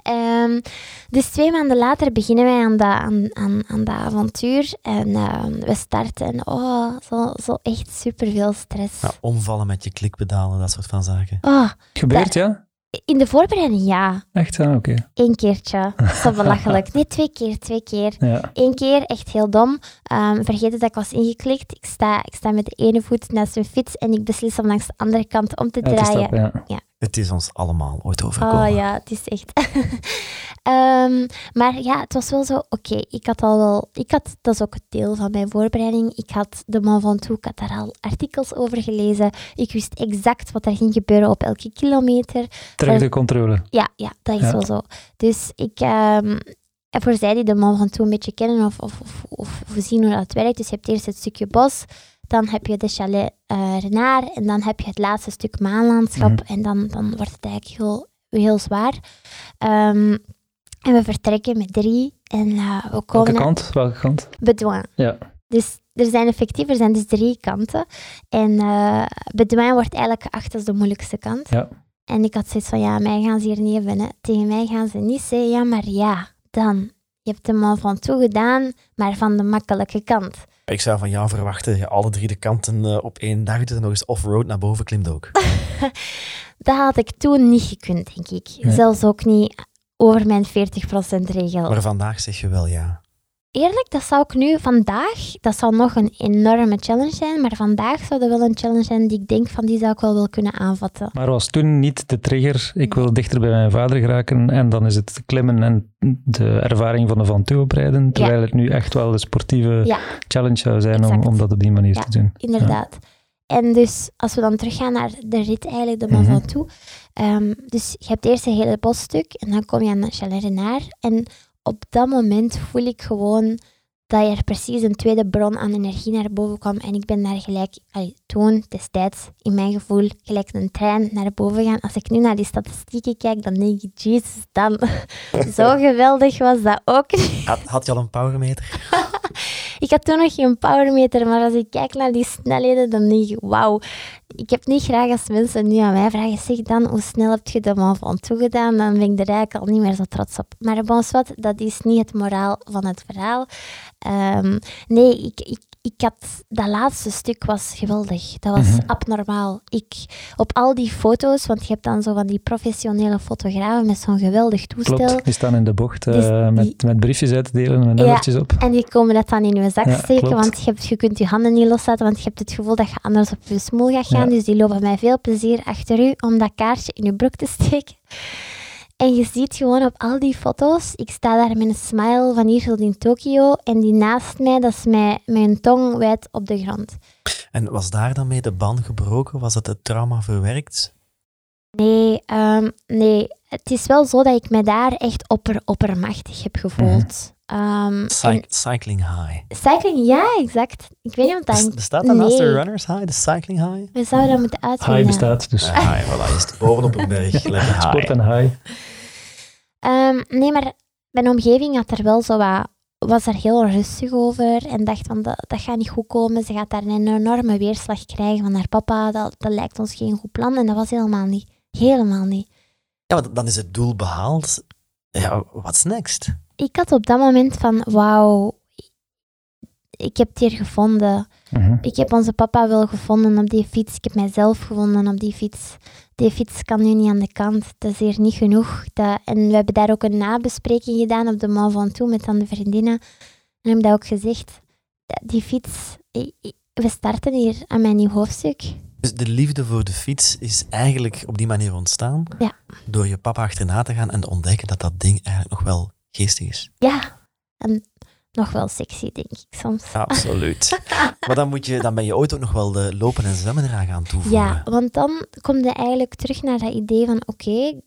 Ehm, dus twee maanden later beginnen wij aan dat, aan, aan, aan dat avontuur en ehm, we starten. En oh, zo, zo echt superveel stress. Ja, omvallen met je klikpedalen, dat soort van zaken. Oh, Gebeurt, ja? in de voorbereiding ja, Echt, ja, oké. één keertje. Zo belachelijk. Nee, twee keer, twee keer. Ja. Eén keer, echt heel dom. Ehm vergeten dat ik was ingeklikt. Ik sta, ik sta met de ene voet naast mijn fiets en ik beslis om langs de andere kant om te draaien. ja. Het is ons allemaal ooit overkomen. Oh ja, het is echt. Ehm, maar ja, het was wel zo, oké, ik had al wel, ik had, dat is ook het deel van mijn voorbereiding, ik had de Mont Ventoux, ik had daar al artikels over gelezen, ik wist exact wat er ging gebeuren op elke kilometer. Terug Eh, de controle. Ja, ja, dat is Ja. wel zo. Dus ik, ehm, en voor zij die de Mont Ventoux een beetje kennen of, of, of, of, of zien hoe dat werkt, dus je hebt eerst het stukje bos, dan heb je de chalet eh Renard en dan heb je het laatste stuk maanlandschap Mhm. en dan, dan wordt het eigenlijk heel, heel zwaar. Ehm, en we vertrekken met drie en eh, we komen Welke kant? Welke kant? Bedouin. Ja. Dus er zijn effectief, er zijn dus drie kanten. En eh Bedouin wordt eigenlijk geacht als de moeilijkste kant. Ja. En ik had zoiets van, ja, mij gaan ze hier niet hebben. hè. Tegen mij gaan ze niet zeggen, ja, maar ja, dan. Je hebt hem al van toe gedaan, maar van de makkelijke kant. Ik zou van jou verwachten alle drie de kanten eh, op één dag nog eens off-road naar boven klimt ook. Dat had ik toen niet gekund, denk ik. Nee. Zelfs ook niet over mijn 40% regel. Maar vandaag zeg je wel ja. Eerlijk, dat zou ik nu vandaag, dat zou nog een enorme challenge zijn, maar vandaag zou dat wel een challenge zijn die ik denk van die zou ik wel wel kunnen aanvatten. Maar was toen niet de trigger, ik wil dichter bij mijn vader geraken en dan is het klimmen en de ervaring van de Van Toe oprijden, terwijl het nu echt wel de sportieve Ja. challenge zou zijn om, Exact. om dat op die manier Ja. te doen. Inderdaad. En dus, als we dan teruggaan naar de rit eigenlijk, de Mont Mhm. Ventoux. ehm, dus je hebt eerst een hele bosstuk en dan kom je aan Chalet Renard. En op dat moment voel ik gewoon dat er precies een tweede bron aan energie naar boven kwam. En ik ben daar gelijk, allee, toen, destijds, in mijn gevoel, gelijk een trein naar boven gaan. Als ik nu naar die statistieken kijk, dan denk ik, jezus, dan, zo geweldig was dat ook niet. Had, had je al een powermeter? Ik had toen nog geen powermeter, maar als ik kijk naar die snelheden, dan denk ik, wauw. Ik heb niet graag als mensen nu aan mij vragen, zeg dan, hoe snel heb je de van toegedaan? Dan ben ik er eigenlijk al niet meer zo trots op. Maar bon, dat is niet het moraal van het verhaal. Ehm, nee, ik, ik had, dat laatste stuk was geweldig. Dat was Mhm. abnormaal. Ik, op al die foto's, want je hebt dan zo van die professionele fotografen met zo'n geweldig toestel. Klopt, die staan in de bocht eh, Dus die- met, met briefjes uit te delen en Ja. nummertjes op. En die komen dat dan in je zak Ja, steken, klopt. want je, hebt, je kunt je handen niet loslaten, want je hebt het gevoel dat je anders op je smoel gaat gaan. Ja. Dus die lopen met veel plezier achter u om dat kaartje in je broek te steken. En je ziet gewoon op al die foto's, ik sta daar met een smile van hier tot in Tokio en die naast mij, dat is mij, mijn tong wijd op de grond. En was daar dan mee de ban gebroken? Was het het trauma verwerkt? Nee, ehm, nee, het is wel zo dat ik me daar echt opper, oppermachtig heb gevoeld. Ehm, Cy- cycling high. cycling, ja, exact. Ik weet niet wat dat Bes- Bestaat dat naast de Nee. runners high, de cycling high? We zouden dat moeten uitvinden. High bestaat, dus Ja, high, voilà, is bovenop een berg. Sport high. en high. Ehm, nee, maar mijn omgeving had er wel zo wat, was er heel rustig over en dacht van dat, dat gaat niet goed komen. Ze gaat daar een enorme weerslag krijgen van haar papa. Dat, dat lijkt ons geen goed plan. En dat was helemaal niet. Helemaal niet. Ja, want dan is het doel behaald. Ja, what's next? Ik had op dat moment van wauw, ik heb het hier gevonden. Mhm. Ik heb onze papa wel gevonden op die fiets. Ik heb mijzelf gevonden op die fiets. Die fiets kan nu niet aan de kant. Dat is hier niet genoeg. Dat, en we hebben daar ook een nabespreking gedaan op de Mont Ventoux met dan de vriendinnen. En hebben dat ook gezegd. Die fiets, we starten hier aan mijn nieuw hoofdstuk. Dus de liefde voor de fiets is eigenlijk op die manier ontstaan. Ja. Door je papa achterna te gaan en te ontdekken dat dat ding eigenlijk nog wel geestig is. Ja, en nog wel sexy, denk ik soms. Absoluut. maar dan, moet je, dan ben je ooit ook nog wel de lopen en zwemmen eraan gaan toevoegen. Ja, want dan kom je eigenlijk terug naar dat idee van oké,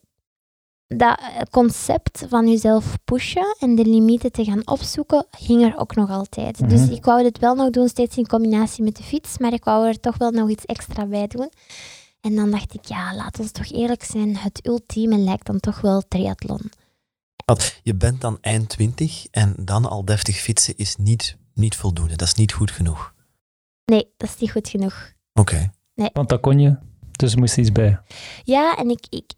dat concept van jezelf pushen en de limieten te gaan opzoeken, hing er ook nog altijd. Mhm. Dus ik wou het wel nog doen, steeds in combinatie met de fiets, maar ik wou er toch wel nog iets extra bij doen. En dan dacht ik, ja, laat ons toch eerlijk zijn, het ultieme lijkt dan toch wel triathlon. Want je bent dan eind 20 en dan al deftig fietsen is niet, niet voldoende. Dat is niet goed genoeg. Nee, dat is niet goed genoeg. Oké. Want dat kon je, dus er moest iets bij. Ja, en ik, ik,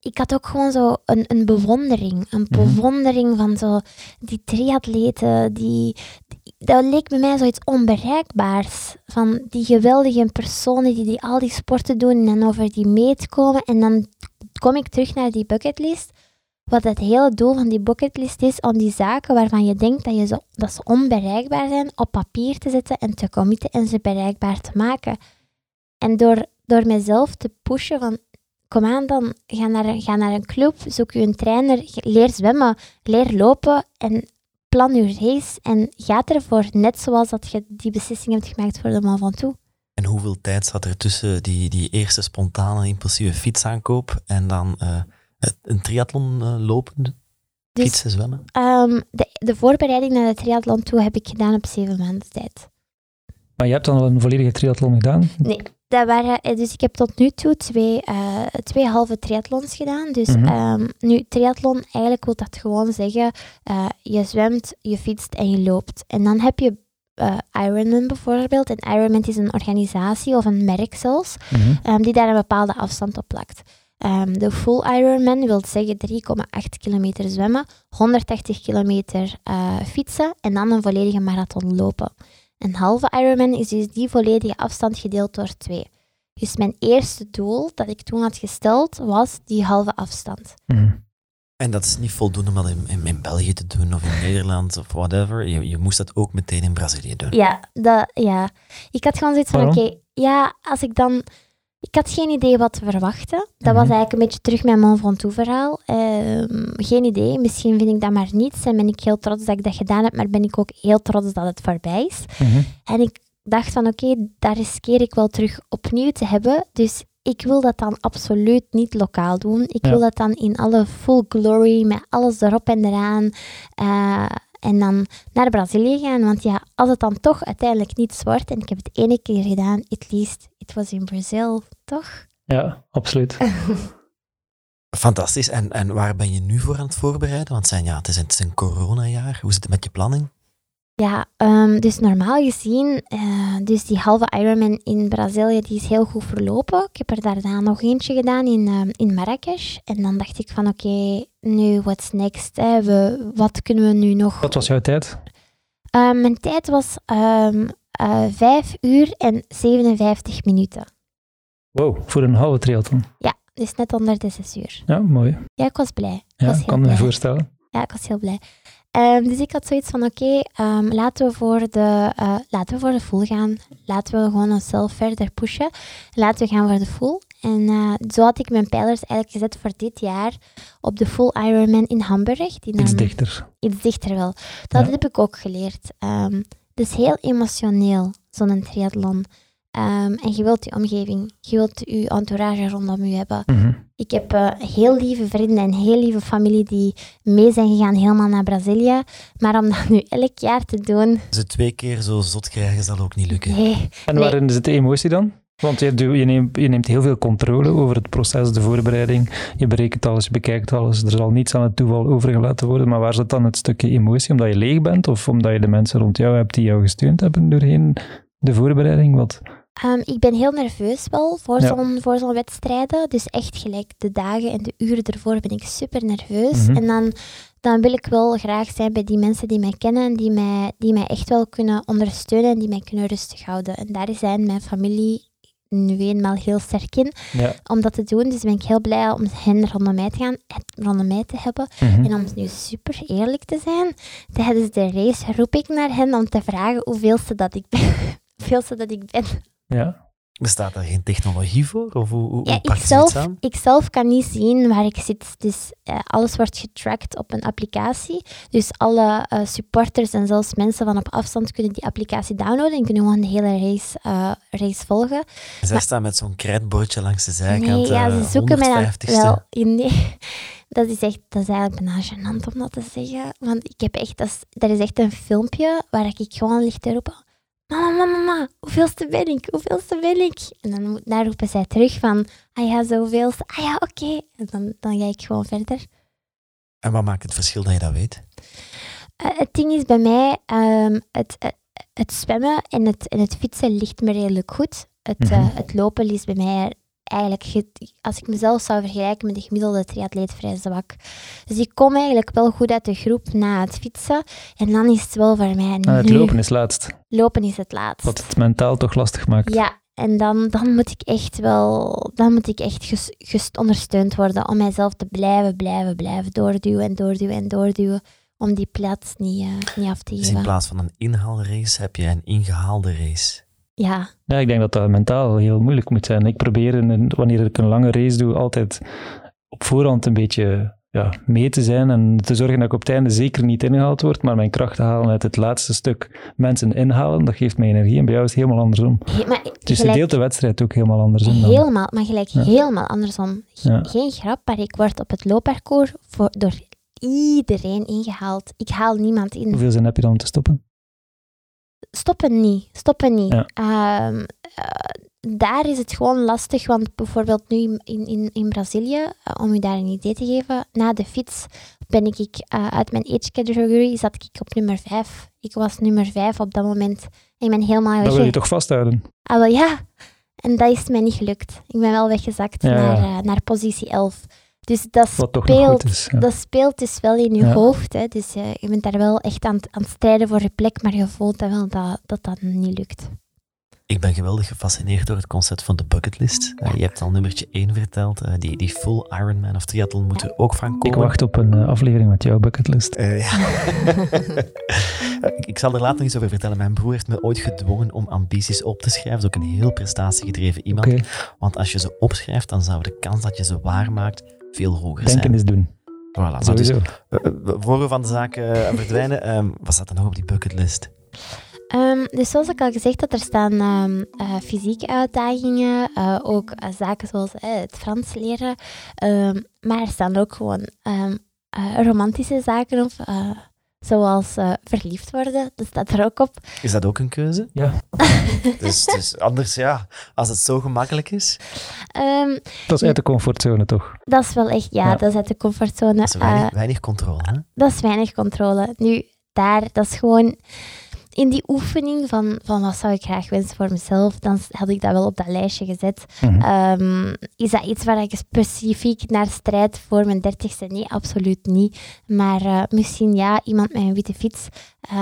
ik had ook gewoon zo een, een bewondering. Een Mhm. bewondering van zo die triatleten. Die, die- dat leek bij mij zoiets onbereikbaars. Van die geweldige personen die, die al die sporten doen en dan over die meet komen. En dan kom ik terug naar die bucketlist. Wat het hele doel van die bucketlist is, om die zaken waarvan je denkt dat, je dat ze onbereikbaar zijn, op papier te zetten en te committen en ze bereikbaar te maken. En door, door mezelf te pushen van, kom aan dan, ga naar, ga naar een club, zoek je een trainer, leer zwemmen, leer lopen en plan je race en ga ervoor, net zoals dat je die beslissing hebt gemaakt voor de Mont Ventoux. En hoeveel tijd zat er tussen die, die eerste spontane, impulsieve fietsaankoop en dan eh, een triathlon eh, lopen, Dus fietsen, zwemmen? ehm, de, de voorbereiding naar de triathlon toe heb ik gedaan op zeven maanden tijd. Maar je hebt dan al een volledige triathlon gedaan. Dat waren, eh, dus ik heb tot nu toe twee, eh, twee halve triathlons gedaan. Dus ehm, nu, triathlon, eigenlijk wil dat gewoon zeggen, eh, je zwemt, je fietst en je loopt. En dan heb je eh, Ironman bijvoorbeeld. En Ironman is een organisatie of een merk zelfs, Mhm. ehm, die daar een bepaalde afstand op plakt. Ehm, de full Ironman wil zeggen 3,8 kilometer zwemmen, 180 kilometer eh, fietsen en dan een volledige marathon lopen. Een halve Ironman is dus die volledige afstand gedeeld door twee. Dus mijn eerste doel dat ik toen had gesteld was die halve afstand. Mhm. En dat is niet voldoende om dat in, in, in België te doen of in Nederland of whatever. Je, je moest dat ook meteen in Brazilië doen. Ja, dat, ja. ik had gewoon zoiets van, oké, ja, als ik dan... Ik had geen idee wat te verwachten. Dat was Mhm. eigenlijk een beetje terug mijn Mont Ventoux verhaal. Ehm, geen idee, misschien vind ik dat maar niets en ben ik heel trots dat ik dat gedaan heb, maar ben ik ook heel trots dat het voorbij is. Mhm. En ik dacht van, oké, daar riskeer ik wel terug opnieuw te hebben, dus ik wil dat dan absoluut niet lokaal doen. Ik Ja. wil dat dan in alle full glory, met alles erop en eraan. eh, en dan naar Brazilië gaan. Want ja, als het dan toch uiteindelijk niets wordt, en ik heb het ene keer gedaan, at least it was in Brazil, toch? Ja, absoluut. Fantastisch. En, en waar ben je nu voor aan het voorbereiden? Want zijn, ja, het, is een, het is een coronajaar. Hoe zit het met je planning? Ja, ehm, dus normaal gezien, eh, dus die halve Ironman in Brazilië, die is heel goed verlopen. Ik heb er daarna nog eentje gedaan in, ehm, in Marrakesh. En dan dacht ik van, oké, nu what's next? Hè? We, wat kunnen we nu nog... Wat was jouw tijd? Ehm, mijn tijd was um, uh, 5 uur en 57 minuten. Wow, voor een halve triathlon. Ja, dus net onder de 6 uur. Ja, mooi. Ja, ik was blij. Ik Ja, was heel kan me voorstellen. Ja, ik was heel blij. Ehm, dus ik had zoiets van, oké, ehm, laten, we voor de, eh, laten we voor de full gaan. Laten we gewoon onszelf verder pushen. Laten we gaan voor de full. En eh, zo had ik mijn pijlers eigenlijk gezet voor dit jaar op de full Ironman in Hamburg. Die Iets dichter. Iets dichter wel. Dat Ja. heb ik ook geleerd. Het is heel emotioneel, zo'n triathlon. Ehm, en je wilt je omgeving, je wilt je entourage rondom je hebben. Mhm. Ik heb eh, heel lieve vrienden en heel lieve familie die mee zijn gegaan helemaal naar Brazilië. Maar om dat nu elk jaar te doen, Ze twee keer zo zot krijgen zal ook niet lukken. nee. En Nee. waarin zit de emotie dan? Want je, je, neemt, je neemt heel veel controle over het proces, de voorbereiding. Je berekent alles, je bekijkt alles. Er zal niets aan het toeval overgelaten worden. Maar waar zit dan het stukje emotie? Omdat je leeg bent of omdat je de mensen rond jou hebt die jou gesteund hebben doorheen de voorbereiding? Wat? Ehm, ik ben heel nerveus wel voor Ja. zo'n voor zo'n wedstrijden. Dus echt gelijk de dagen en de uren ervoor ben ik super nerveus. Mhm. En dan, dan wil ik wel graag zijn bij die mensen die mij kennen en die mij, die mij echt wel kunnen ondersteunen en die mij kunnen rustig houden. En daar zijn mijn familie nu eenmaal heel sterk in Ja. om dat te doen. Dus ben ik heel blij om hen rondom mij te gaan, rondom mij te hebben. Mhm. En om nu super eerlijk te zijn, tijdens de race roep ik naar hen om te vragen hoeveelste dat ik ben. hoeveelste dat ik ben. Ja. Bestaat daar geen technologie voor? Of hoe, hoe, Ja, ik je zelf, aan? ik zelf kan niet zien waar ik zit. Dus eh, alles wordt getracked op een applicatie. Dus alle eh, supporters en zelfs mensen van op afstand kunnen die applicatie downloaden en kunnen gewoon de hele race, eh, race volgen. Zij staan met zo'n krijtbordje langs de zijkant. nee, ja, ze zoeken mij dan 150ste. wel. Nee, dat is echt, dat is eigenlijk bijna gênant om dat te zeggen. Want ik heb echt, dat is, er is echt een filmpje waar ik gewoon lig te roepen. Mama, mama, mama, hoeveelste ben ik? Hoeveelste ben ik? En dan, moet- dan roepen zij terug van, ah ja, zoveelste. Ah ja, oké. En dan, dan ga ik gewoon verder. En wat maakt het verschil dat je dat weet? Eh, het ding is bij mij, ehm, het, het, het zwemmen en het, en het fietsen ligt me redelijk goed. Het, eh, Mhm. het lopen is bij mij eigenlijk, ge- als ik mezelf zou vergelijken met de gemiddelde triatleet, vrij zwak. Dus ik kom eigenlijk wel goed uit de groep na het fietsen. En dan is het wel voor mij het nu, lopen is laatst. lopen is het laatst. Wat het mentaal toch lastig maakt. Ja, en dan, dan moet ik echt wel, dan moet ik echt ges- gest- ondersteund worden om mijzelf te blijven, blijven, blijven doorduwen en doorduwen en doorduwen. Om die plaats niet, eh, niet af te Dus in geven. plaats van een inhaalrace heb je een ingehaalde race. Ja, Ja, ik denk dat dat mentaal heel moeilijk moet zijn. Ik probeer, een- wanneer ik een lange race doe, altijd op voorhand een beetje ja, mee te zijn en te zorgen dat ik op het einde zeker niet ingehaald word, maar mijn krachten halen uit het laatste stuk mensen inhalen, dat geeft mij energie. En bij jou is het helemaal andersom. he- maar Dus je deelt de wedstrijd ook helemaal andersom dan. helemaal, maar gelijk Ja. helemaal andersom. Ge- Ja. Geen grap, maar ik word op het loopparcours voor, door iedereen ingehaald. Ik haal niemand in. Hoeveel zin heb je dan om te stoppen? Stoppen niet. Stoppen niet. Ja. Ehm, eh, daar is het gewoon lastig, want bijvoorbeeld nu in, in, in Brazilië, eh, om u daar een idee te geven, na de fiets ben ik eh, uit mijn age category, zat ik op nummer 5. Ik was nummer 5 op dat moment. En ik ben helemaal Dat wil weg. je toch vasthouden? Ah, wel ja. En dat is mij niet gelukt. Ik ben wel weggezakt Ja. naar, naar positie 11. Dus dat speelt, goed is. Ja. dat speelt dus wel in je Ja. hoofd. Hè. Dus eh, je bent daar wel echt aan, het- aan het strijden voor je plek, maar je voelt dat wel dat dat, dat niet lukt. Ik ben geweldig gefascineerd door het concept van de bucketlist. Eh, je hebt al nummertje 1 verteld. eh, die, die full Ironman of triathlon moet er ook van Ik komen. wacht op een aflevering met jouw bucketlist. Eh, ja. ik, ik zal er later nog iets over vertellen. Mijn broer heeft me ooit gedwongen om ambities op te schrijven. Dat is ook een heel prestatiegedreven iemand. Want als je ze opschrijft, dan zou de kans dat je ze waarmaakt veel hoger denken zijn. is doen. Voilà, dus, Sowieso. eh, eh, voor we van de zaak eh, verdwijnen, ehm, wat staat er nog op die bucketlist? Ehm, dus zoals ik al gezegd had, er staan ehm, eh, fysieke uitdagingen, eh, ook zaken zoals het Frans leren. Ehm, maar er staan ook gewoon romantische zaken op, eh, zoals eh, verliefd worden. Dat staat er ook op. Is dat ook een keuze? Ja, Dus, dus anders, ja, als het zo gemakkelijk is. Ehm, dat is uit de comfortzone toch? dat is wel echt, ja, Ja. dat is uit de comfortzone. Dat is weinig, Eh, weinig controle. Hè? dat is weinig controle. Nu, daar, dat is gewoon... in die oefening van, van wat zou ik graag wensen voor mezelf, dan had ik dat wel op dat lijstje gezet. Mhm. Ehm, is dat iets waar ik specifiek naar strijd voor mijn dertigste? Nee, absoluut niet. Maar eh, misschien ja, iemand met een witte fiets eh,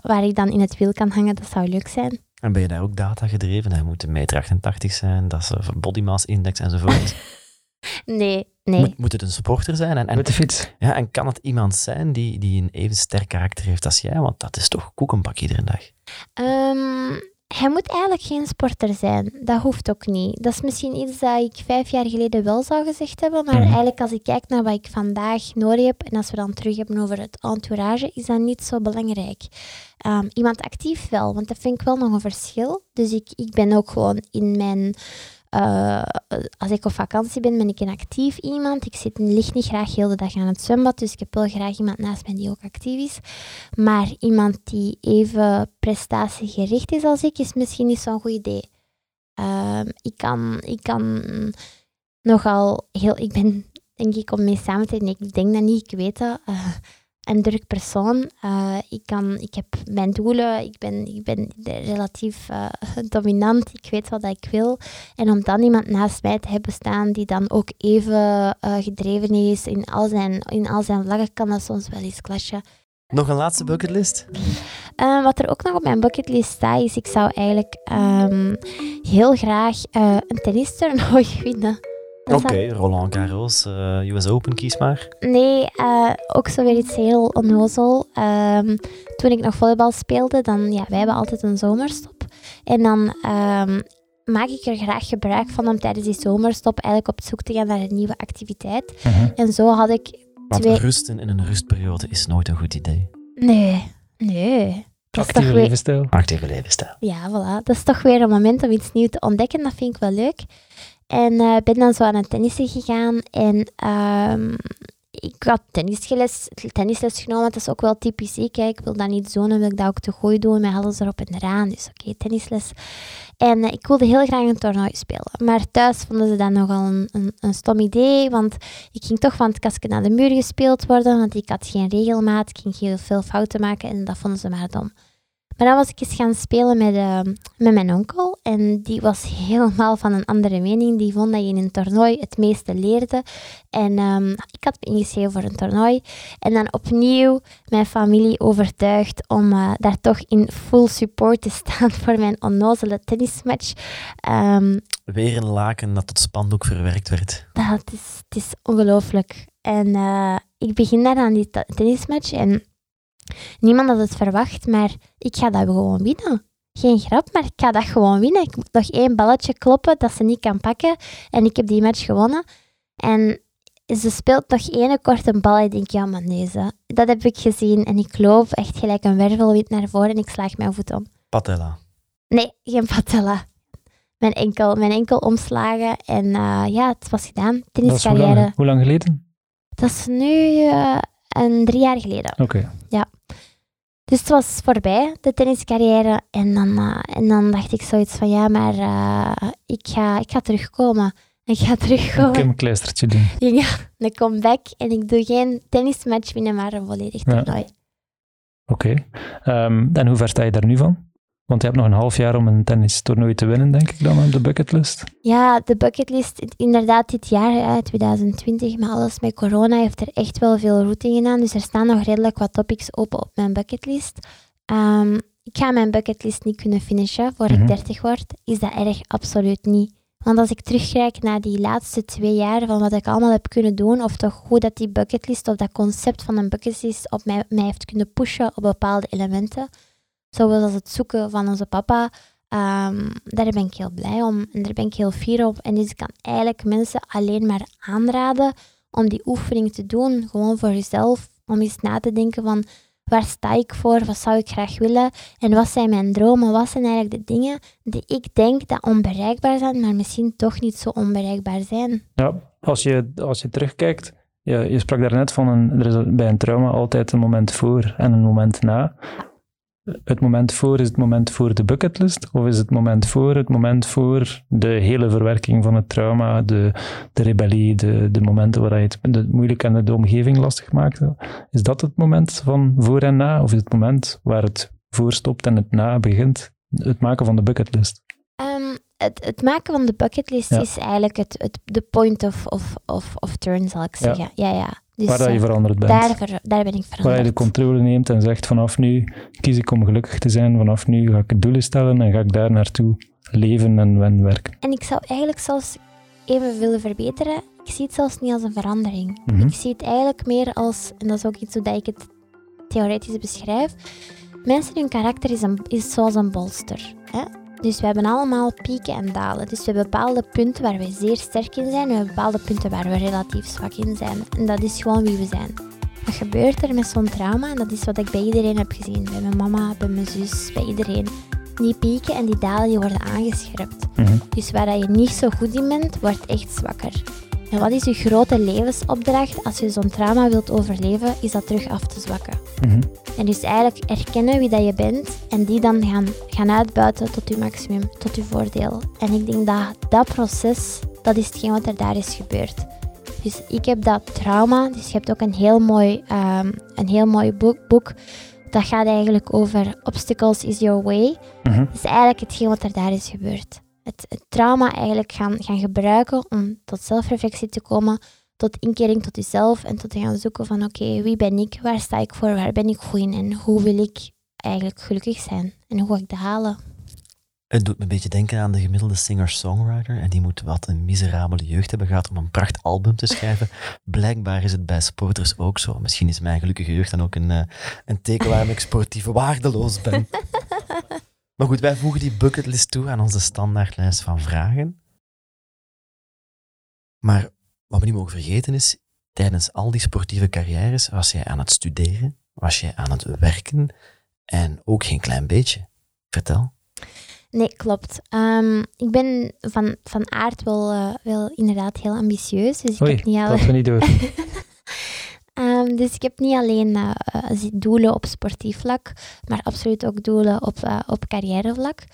waar ik dan in het wiel kan hangen, dat zou leuk zijn. En ben je daar ook data gedreven? Hij moet een meter 88 zijn, dat is een body mass index enzovoort. Nee, nee. Moet, moet het een sporter zijn? En, en, Met de fiets. ja, en kan het iemand zijn die, die een even sterk karakter heeft als jij? Want dat is toch koekenbak iedere dag. Ehm, hij moet eigenlijk geen sporter zijn. Dat hoeft ook niet. Dat is misschien iets dat ik vijf jaar geleden wel zou gezegd hebben. Maar Mhm. eigenlijk als ik kijk naar wat ik vandaag nodig heb, en als we dan terug hebben over het entourage, is dat niet zo belangrijk. Ehm, iemand actief wel, want dat vind ik wel nog een verschil. Dus ik, ik ben ook gewoon in mijn... eh, als ik op vakantie ben, ben ik een actief iemand. Ik zit, lig niet graag heel de dag aan het zwembad, dus ik heb wel graag iemand naast mij die ook actief is. Maar iemand die even prestatiegericht is als ik, is misschien niet zo'n goed idee. Ehm, ik, kan, ik kan nogal heel... Ik ben, denk ik, om mee samen te nee, ik denk dat niet, ik weet dat. eh, een druk persoon. Eh, ik, kan, ik heb mijn doelen, ik ben, ik ben relatief eh, dominant, ik weet wat ik wil. En om dan iemand naast mij te hebben staan die dan ook even eh, gedreven is in al, zijn, in al zijn vlaggen, kan dat soms wel eens clashen. Nog een laatste bucketlist? Wat er ook nog op mijn bucketlist staat, is ik zou eigenlijk ehm, heel graag een tennistoernooi winnen. Oké, Roland Garros, eh, US Open, kies maar. Nee, eh, ook zo weer iets heel onnozel. Ehm, toen ik nog volleybal speelde, dan, ja, wij hebben altijd een zomerstop. En dan ehm, maak ik er graag gebruik van om tijdens die zomerstop eigenlijk op zoek te gaan naar een nieuwe activiteit. Mhm. En zo had ik Want twee... rusten in een rustperiode is nooit een goed idee. Nee, nee. Actieve weer... levensstijl. Actieve levensstijl. Ja, voilà. Dat is toch weer een moment om iets nieuws te ontdekken. Dat vind ik wel leuk. En eh ben dan zo aan het tennissen gegaan. En ehm, ik had tennisles, tennisles genomen. Dat is ook wel typisch ik. Ik wil dat niet zo, dan wil ik dat ook te gooi doen. Met alles erop en eraan. Dus oké, tennisles. En eh, ik wilde heel graag een toernooi spelen. Maar thuis vonden ze dat nogal een, een, een stom idee. Want ik ging toch van het kastje naar de muur gespeeld worden. Want ik had geen regelmaat. Ik ging heel veel fouten maken. En dat vonden ze maar dom. Maar dan was ik eens gaan spelen met, eh, met mijn onkel. En die was helemaal van een andere mening. Die vond dat je in een toernooi het meeste leerde. En ehm, ik had me ingeschreven voor een toernooi. En dan opnieuw mijn familie overtuigd om eh, daar toch in full support te staan voor mijn onnozele tennismatch. Ehm, Weer een laken dat tot spandoek verwerkt werd. dat is, het is ongelooflijk. En eh, ik begin daar aan die tennismatch en niemand had het verwacht, maar ik ga dat gewoon winnen. Geen grap, maar ik ga dat gewoon winnen. Ik moet nog één balletje kloppen dat ze niet kan pakken en ik heb die match gewonnen. En ze speelt nog één korte bal. Ik denk, ja, maar nee, ze. dat heb ik gezien en ik loop echt gelijk een wervelwind naar voren en ik slaag mijn voet om. Patella. Nee, geen patella. Mijn enkel, mijn enkel omslagen en eh, ja, het was gedaan. Hoe Tenniscarrière. lang, hoe lang geleden? Dat is nu eh, een drie jaar geleden. Oké. Dus het was voorbij, de tenniscarrière. En dan, eh, en dan dacht ik zoiets van, ja, maar eh, ik, ga, ik ga terugkomen. Ik ga Een terugkomen. Kim Kleistertje doen. Ja, een comeback. En ik doe geen tennismatch winnen, maar een volledig Ja. toernooi. Oké. Ehm, en hoe ver sta je daar nu van? Want je hebt nog een half jaar om een tennistoernooi te winnen, denk ik dan, op de bucketlist. Ja, de bucketlist, inderdaad, dit jaar, hè, 2020, maar alles met corona heeft er echt wel veel routing gedaan. Dus er staan nog redelijk wat topics open op mijn bucketlist. Ehm, ik ga mijn bucketlist niet kunnen finishen voor Mhm. ik 30 word. Is dat erg? Absoluut niet. Want als ik terugkijk naar die laatste twee jaar van wat ik allemaal heb kunnen doen, of toch hoe dat die bucketlist of dat concept van een bucketlist op mij, mij heeft kunnen pushen op bepaalde elementen, zoals het zoeken van onze papa, Ehm, daar ben ik heel blij om en daar ben ik heel fier op. En dus ik kan eigenlijk mensen alleen maar aanraden om die oefening te doen, gewoon voor jezelf, om eens na te denken van waar sta ik voor, wat zou ik graag willen en wat zijn mijn dromen, wat zijn eigenlijk de dingen die ik denk dat onbereikbaar zijn, maar misschien toch niet zo onbereikbaar zijn. Ja, als je, als je terugkijkt, ja, je sprak daarnet van een, er is bij een trauma altijd een moment voor en een moment na. Het moment voor is het moment voor de bucketlist, of is het moment voor het moment voor de hele verwerking van het trauma, de, de rebellie, de, de momenten waar je het moeilijk en de omgeving lastig maakt? Is dat het moment van voor en na, of is het moment waar het voorstopt en het na begint. Het maken van de bucketlist. Ehm, het, het maken van de bucketlist Ja. is eigenlijk het, het, de point of, of, of, of turn, zal ik Ja. zeggen. Ja, ja. Dus waar dat je eh, veranderd bent. daar, ver- daar ben ik waar je veranderd. de controle neemt en zegt vanaf nu kies ik om gelukkig te zijn. Vanaf nu ga ik doelen stellen en ga ik daar naartoe leven en en werken. En ik zou eigenlijk zelfs even willen verbeteren. Ik zie het zelfs niet als een verandering. Mhm. Ik zie het eigenlijk meer als, en dat is ook iets hoe ik het theoretisch beschrijf. Mensen, hun karakter is, een, is zoals een bolster. Hè? Dus we hebben allemaal pieken en dalen. Dus we hebben bepaalde punten waar we zeer sterk in zijn. En we hebben bepaalde punten waar we relatief zwak in zijn. En dat is gewoon wie we zijn. Wat gebeurt er met zo'n trauma? En dat is wat ik bij iedereen heb gezien. Bij mijn mama, bij mijn zus, bij iedereen. Die pieken en die dalen die worden aangescherpt. Mhm. Dus waar dat je niet zo goed in bent, wordt echt zwakker. En wat is je grote levensopdracht als je zo'n trauma wilt overleven, is dat terug af te zwakken. Mhm. En dus eigenlijk erkennen wie dat je bent en die dan gaan, gaan uitbuiten tot je maximum, tot je voordeel. En ik denk dat dat proces, dat is hetgeen wat er daar is gebeurd. Dus ik heb dat trauma, dus je hebt ook een heel mooi, ehm, een heel mooi boek, boek. Dat gaat eigenlijk over Obstacles is your way. Mhm. Dat is eigenlijk hetgeen wat er daar is gebeurd. Het, het trauma eigenlijk gaan, gaan gebruiken om tot zelfreflectie te komen, tot inkering tot jezelf en tot te gaan zoeken van oké, wie ben ik, waar sta ik voor, waar ben ik goed in en hoe wil ik eigenlijk gelukkig zijn en hoe ga ik dat halen. Het doet me een beetje denken aan de gemiddelde singer-songwriter. En die moet wat een miserabele jeugd hebben gehad om een prachtalbum te schrijven. Blijkbaar is het bij sporters ook zo. Misschien is mijn gelukkige jeugd dan ook een, eh, een teken waarom ik sportief waardeloos ben. Maar goed, wij voegen die bucketlist toe aan onze standaardlijst van vragen. Maar wat we niet mogen vergeten is, tijdens al die sportieve carrières was jij aan het studeren, was jij aan het werken en ook geen klein beetje. Vertel. Nee, klopt. Ehm, ik ben van, van aard wel, eh, wel inderdaad heel ambitieus, dus ik Oei, heb niet al... laten we niet door. Dus ik heb niet alleen eh, eh, doelen op sportief vlak, maar absoluut ook doelen op, eh, op carrièrevlak.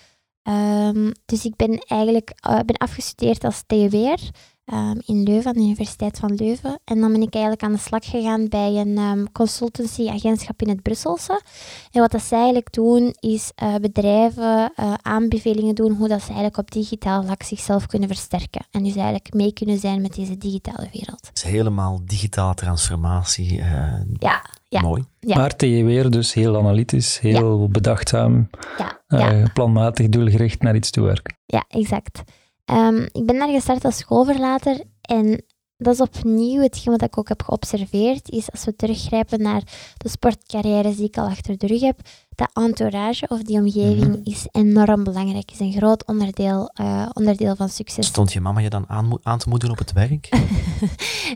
Ehm, dus ik ben eigenlijk ben afgestudeerd als TUW'er ehm in Leuven, aan de Universiteit van Leuven. En dan ben ik eigenlijk aan de slag gegaan bij een ehm, consultancyagentschap in het Brusselse. En wat dat ze eigenlijk doen, is eh, bedrijven eh, aanbevelingen doen hoe dat ze eigenlijk op digitaal vlak zichzelf kunnen versterken. En dus eigenlijk mee kunnen zijn met deze digitale wereld. Het is helemaal digitale transformatie. eh, Ja, ja. Mooi. Ja. Maar weer dus heel analytisch, heel bedachtzaam, ja, eh, ja. planmatig, doelgericht naar iets toe werken. Ja, exact. Ehm, ik ben daar gestart als schoolverlater en dat is opnieuw hetgeen wat ik ook heb geobserveerd, is als we teruggrijpen naar de sportcarrières die ik al achter de rug heb, dat entourage of die omgeving Mhm. is enorm belangrijk, is een groot onderdeel, eh, onderdeel van succes. Stond je mama je dan aan, te moedigen op het werk?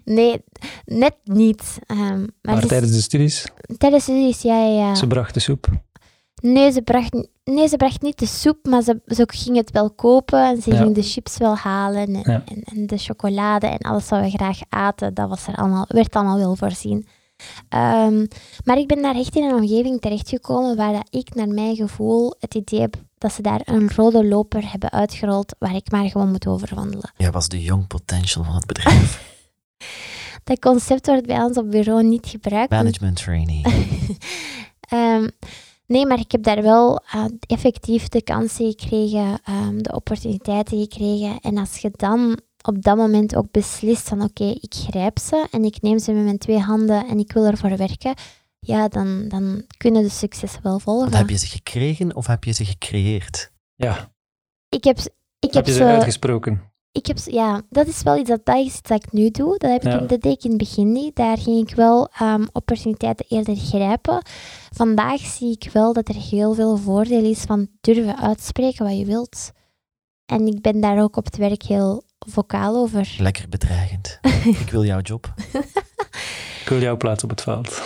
Nee, net niet. Ehm, maar tijdens de studies, tijdens studies, ja, ja, ja. ze bracht de soep. Nee, ze bracht, nee, ze bracht niet de soep, maar ze, ze ging het wel kopen en ze Ja. ging de chips wel halen en, Ja. en, en de chocolade en alles wat we graag aten, dat was er allemaal, werd allemaal wel voorzien. Ehm, maar ik ben daar echt in een omgeving terechtgekomen waar dat ik naar mijn gevoel het idee heb dat ze daar een rode loper hebben uitgerold waar ik maar gewoon moet overwandelen. Jij was de young potential van het bedrijf. Dat concept wordt bij ons op bureau niet gebruikt. Management trainee. Ehm, nee, maar ik heb daar wel eh, effectief de kansen gekregen, ehm, de opportuniteiten gekregen. En als je dan op dat moment ook beslist van oké, ik grijp ze en ik neem ze met mijn twee handen en ik wil ervoor werken, ja, dan, dan kunnen de successen wel volgen. Want heb je ze gekregen of heb je ze gecreëerd? Ja, Ik heb, ze- ik heb heb je ze ze, uitgesproken. Ik heb, ja, dat is wel iets dat, dat is iets dat ik nu doe. Dat, heb ik, Ja. dat deed ik in het begin niet. Daar ging ik wel ehm, opportuniteiten eerder grijpen. Vandaag zie ik wel dat er heel veel voordeel is van durven uitspreken wat je wilt. En ik ben daar ook op het werk heel vocaal over. Lekker bedreigend. ik wil jouw job. Ik wil jouw plaats op het veld.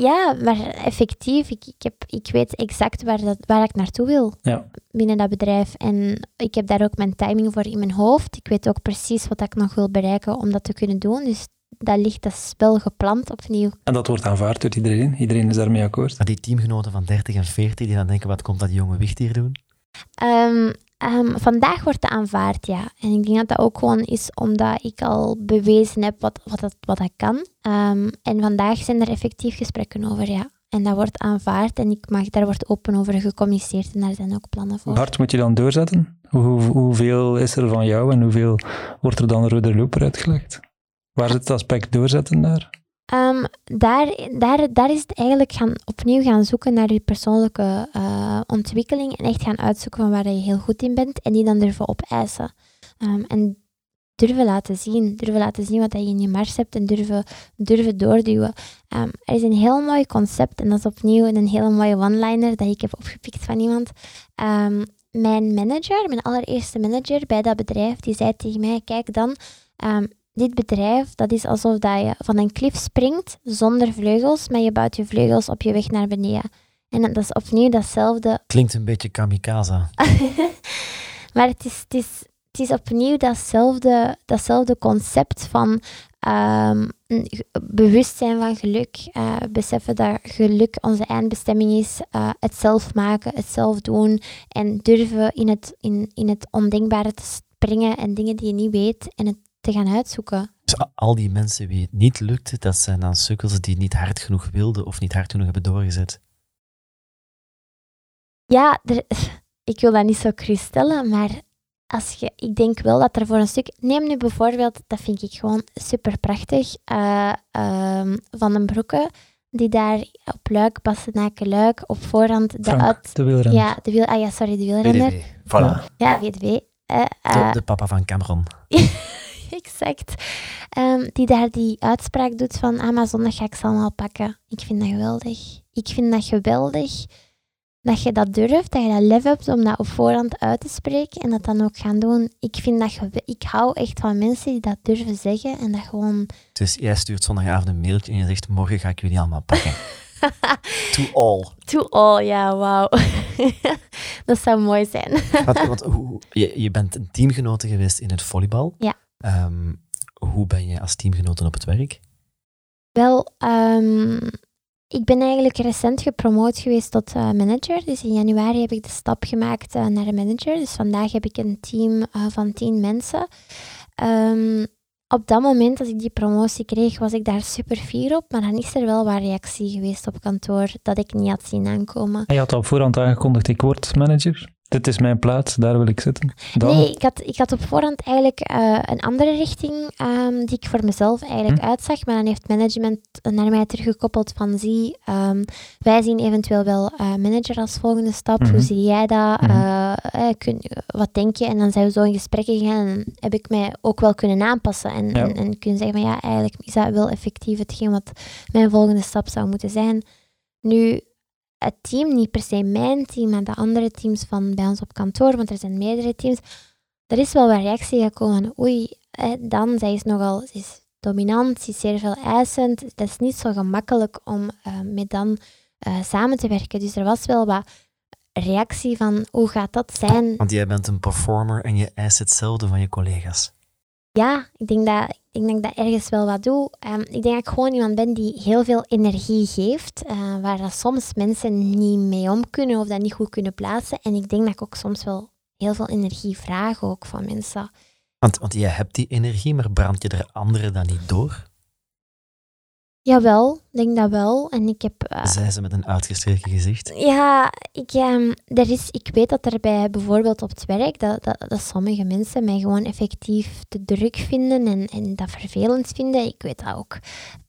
Ja, maar effectief, ik, ik, heb, ik weet exact waar, dat, waar ik naartoe wil Ja. binnen dat bedrijf. En ik heb daar ook mijn timing voor in mijn hoofd. Ik weet ook precies wat ik nog wil bereiken om dat te kunnen doen. Dus dat ligt, dat is wel gepland opnieuw. En dat wordt aanvaard door iedereen. Iedereen is daarmee akkoord. Maar die teamgenoten van 30 en 40 die dan denken, wat komt dat jonge wicht hier doen? Ehm, ehm, vandaag wordt dat aanvaard, ja. En ik denk dat dat ook gewoon is omdat ik al bewezen heb wat, wat, dat, wat dat kan. Ehm, en vandaag zijn er effectief gesprekken over, ja. en dat wordt aanvaard en ik mag, daar wordt open over gecommuniceerd en daar zijn ook plannen voor. Hard moet je dan doorzetten? Hoe, hoe- hoeveel is er van jou en hoeveel wordt er dan rode loper uitgelegd? Waar zit het aspect doorzetten daar? Ehm, daar, daar, daar is het eigenlijk gaan, opnieuw gaan zoeken naar je persoonlijke eh, ontwikkeling en echt gaan uitzoeken van waar je heel goed in bent en die dan durven opeisen. Ehm, en durven laten zien, durven laten zien wat je in je mars hebt en durven, durven doorduwen. Ehm, er is een heel mooi concept en dat is opnieuw een hele mooie one-liner dat ik heb opgepikt van iemand. Mijn manager, mijn allereerste manager bij dat bedrijf, die zei tegen mij, kijk dan, dit bedrijf, dat is alsof dat je van een klif springt zonder vleugels, maar je bouwt je vleugels op je weg naar beneden. En dat is opnieuw datzelfde. Klinkt een beetje kamikaze. maar het is, het, is, het is opnieuw datzelfde, datzelfde concept van ehm, bewustzijn van geluk. eh, beseffen dat geluk onze eindbestemming is. eh, het zelf maken, het zelf doen. En durven in het, in, in het ondenkbare te springen en dingen die je niet weet en het te gaan uitzoeken. Dus al die mensen wie het niet lukte, dat zijn dan sukkels die niet hard genoeg wilden of niet hard genoeg hebben doorgezet. Ja, er, ik wil dat niet zo cru stellen, maar als je, ik denk wel dat er voor een stuk... Neem nu bijvoorbeeld, dat vind ik gewoon super prachtig, eh, ehm, Van den Broeke, die daar op Luik, Bastenaken Luik, op voorhand de Frank, uit... de wielrenner. Ja, de wiel, ah ja, sorry, de wielrenner. Voilà. Ja, VDV. eh, De, eh, de papa van Cameron. exact. Ehm, die daar die uitspraak doet van, ah, maar zondag ga ik ze allemaal pakken. Ik vind dat geweldig. Ik vind dat geweldig dat je dat durft, dat je dat lef hebt om dat op voorhand uit te spreken en dat dan ook gaan doen. Ik vind dat ik hou echt van mensen die dat durven zeggen en dat gewoon... Dus jij stuurt zondagavond een mailtje en je zegt, morgen ga ik jullie allemaal pakken. to all. To all, ja, wauw. dat zou mooi zijn. Want, want hoe, je, je bent een teamgenote geweest in het volleybal. Ja. Ehm, hoe ben je als teamgenoten op het werk? Wel, ehm, ik ben eigenlijk recent gepromoot geweest tot eh, manager. Dus in januari heb ik de stap gemaakt eh, naar een manager. Dus vandaag heb ik een team eh, van tien mensen. Ehm, op dat moment, als ik die promotie kreeg, was ik daar super fier op. Maar dan is er wel wat reactie geweest op kantoor dat ik niet had zien aankomen. En je had al op voorhand aangekondigd, ik word manager. Dit is mijn plaats, daar wil ik zitten. Dan, Nee, ik had, ik had op voorhand eigenlijk eh, een andere richting ehm, die ik voor mezelf eigenlijk Hm. uitzag. Maar dan heeft management naar mij teruggekoppeld van zie, ehm, wij zien eventueel wel eh, manager als volgende stap. Mhm. Hoe zie jij dat? Mhm. Eh, kun, wat denk je? En dan zijn we zo in gesprek gegaan en heb ik mij ook wel kunnen aanpassen. En, Ja. en, en kunnen zeggen van ja, eigenlijk is dat wel effectief hetgeen wat mijn volgende stap zou moeten zijn. Nu, het team, niet per se mijn team, maar de andere teams van bij ons op kantoor, want er zijn meerdere teams. Er is wel wat reactie gekomen oei, dan, zij is nogal, ze is dominant, ze is zeer veel eisend. Het is niet zo gemakkelijk om eh, met dan eh, samen te werken. Dus er was wel wat reactie van hoe gaat dat zijn? Want jij bent een performer en je eist hetzelfde van je collega's. Ja, ik denk dat ik, denk dat ergens wel wat doe. Ehm, ik denk dat ik gewoon iemand ben die heel veel energie geeft, eh, waar dat soms mensen niet mee om kunnen of dat niet goed kunnen plaatsen. En ik denk dat ik ook soms wel heel veel energie vraag ook van mensen. Want, want jij hebt die energie, maar brand je er anderen dan niet door? Jawel, ik denk dat wel. En ik heb... eh, Zei ze met een uitgestreken gezicht. Ja, ik, ehm, er is, ik weet dat er bij bijvoorbeeld op het werk, dat, dat, dat sommige mensen mij gewoon effectief te druk vinden en, en dat vervelend vinden. Ik weet dat ook.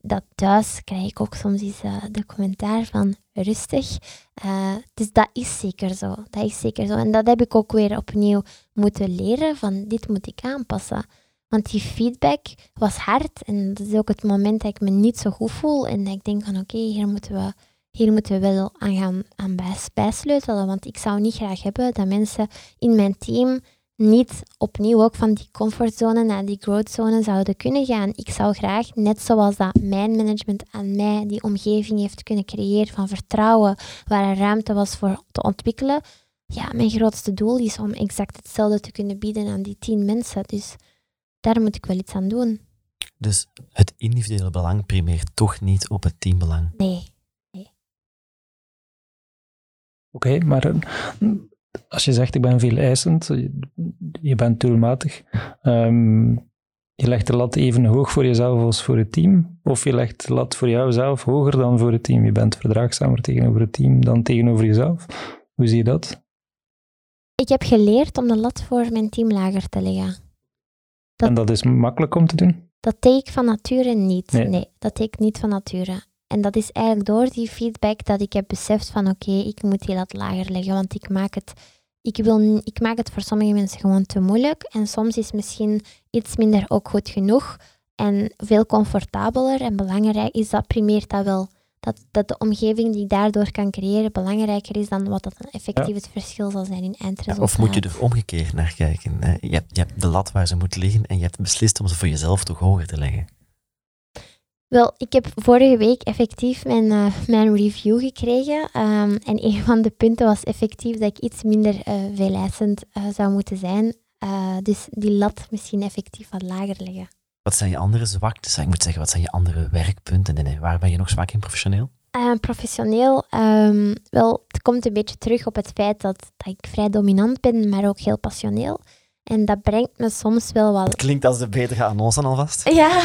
Dat thuis krijg ik ook soms eens eh, de commentaar van rustig. Eh, dus dat is zeker zo. Dat is zeker zo. En dat heb ik ook weer opnieuw moeten leren van dit moet ik aanpassen. Want die feedback was hard en dat is ook het moment dat ik me niet zo goed voel en ik denk van oké, hier moeten we hier moeten we wel aan gaan aan bijs- bijsleutelen. Want ik zou niet graag hebben dat mensen in mijn team niet opnieuw ook van die comfortzone naar die growthzone zouden kunnen gaan. Ik zou graag, net zoals dat mijn management aan mij die omgeving heeft kunnen creëren van vertrouwen, waar er ruimte was voor te ontwikkelen. Ja, mijn grootste doel is om exact hetzelfde te kunnen bieden aan die tien mensen. Dus daar moet ik wel iets aan doen. Dus het individuele belang primeert toch niet op het teambelang. Nee. Oké, maar eh, als je zegt ik ben veel eisend, je, je bent doelmatig, ehm, je legt de lat even hoog voor jezelf als voor het team? Of je legt de lat voor jouzelf hoger dan voor het team? Je bent verdraagzamer tegenover het team dan tegenover jezelf. Hoe zie je dat? Ik heb geleerd om de lat voor mijn team lager te leggen. Dat- En dat is makkelijk om te doen? Dat deed ik van nature niet. Nee. Nee. dat deed ik niet van nature. En dat is eigenlijk door die feedback dat ik heb beseft van oké, ik moet die lat lager leggen, want ik maak het... Ik, wil, ik maak het voor sommige mensen gewoon te moeilijk. En soms is misschien iets minder ook goed genoeg. En veel comfortabeler en belangrijk is dat primeert dat wel. Dat, dat de omgeving die ik daardoor kan creëren belangrijker is dan wat dat een effectief het verschil zal zijn in Ja, eindresultaat. of moet je er omgekeerd naar kijken? hè? Je hebt, je hebt de lat waar ze moet liggen en je hebt beslist om ze voor jezelf toch hoger te leggen. Wel, ik heb vorige week effectief mijn, eh, mijn review gekregen. ehm, en een van de punten was effectief dat ik iets minder eh veeleisend eh, zou moeten zijn. Dus die lat misschien effectief wat lager leggen. Wat zijn je andere zwaktes? Ik moet zeggen, wat zijn je andere werkpunten? En waar ben je nog zwak in professioneel? Eh, professioneel, ehm, wel, het komt een beetje terug op het feit dat, dat ik vrij dominant ben, maar ook heel passioneel. En dat brengt me soms wel wat Het klinkt als de betere annonce alvast. Ja.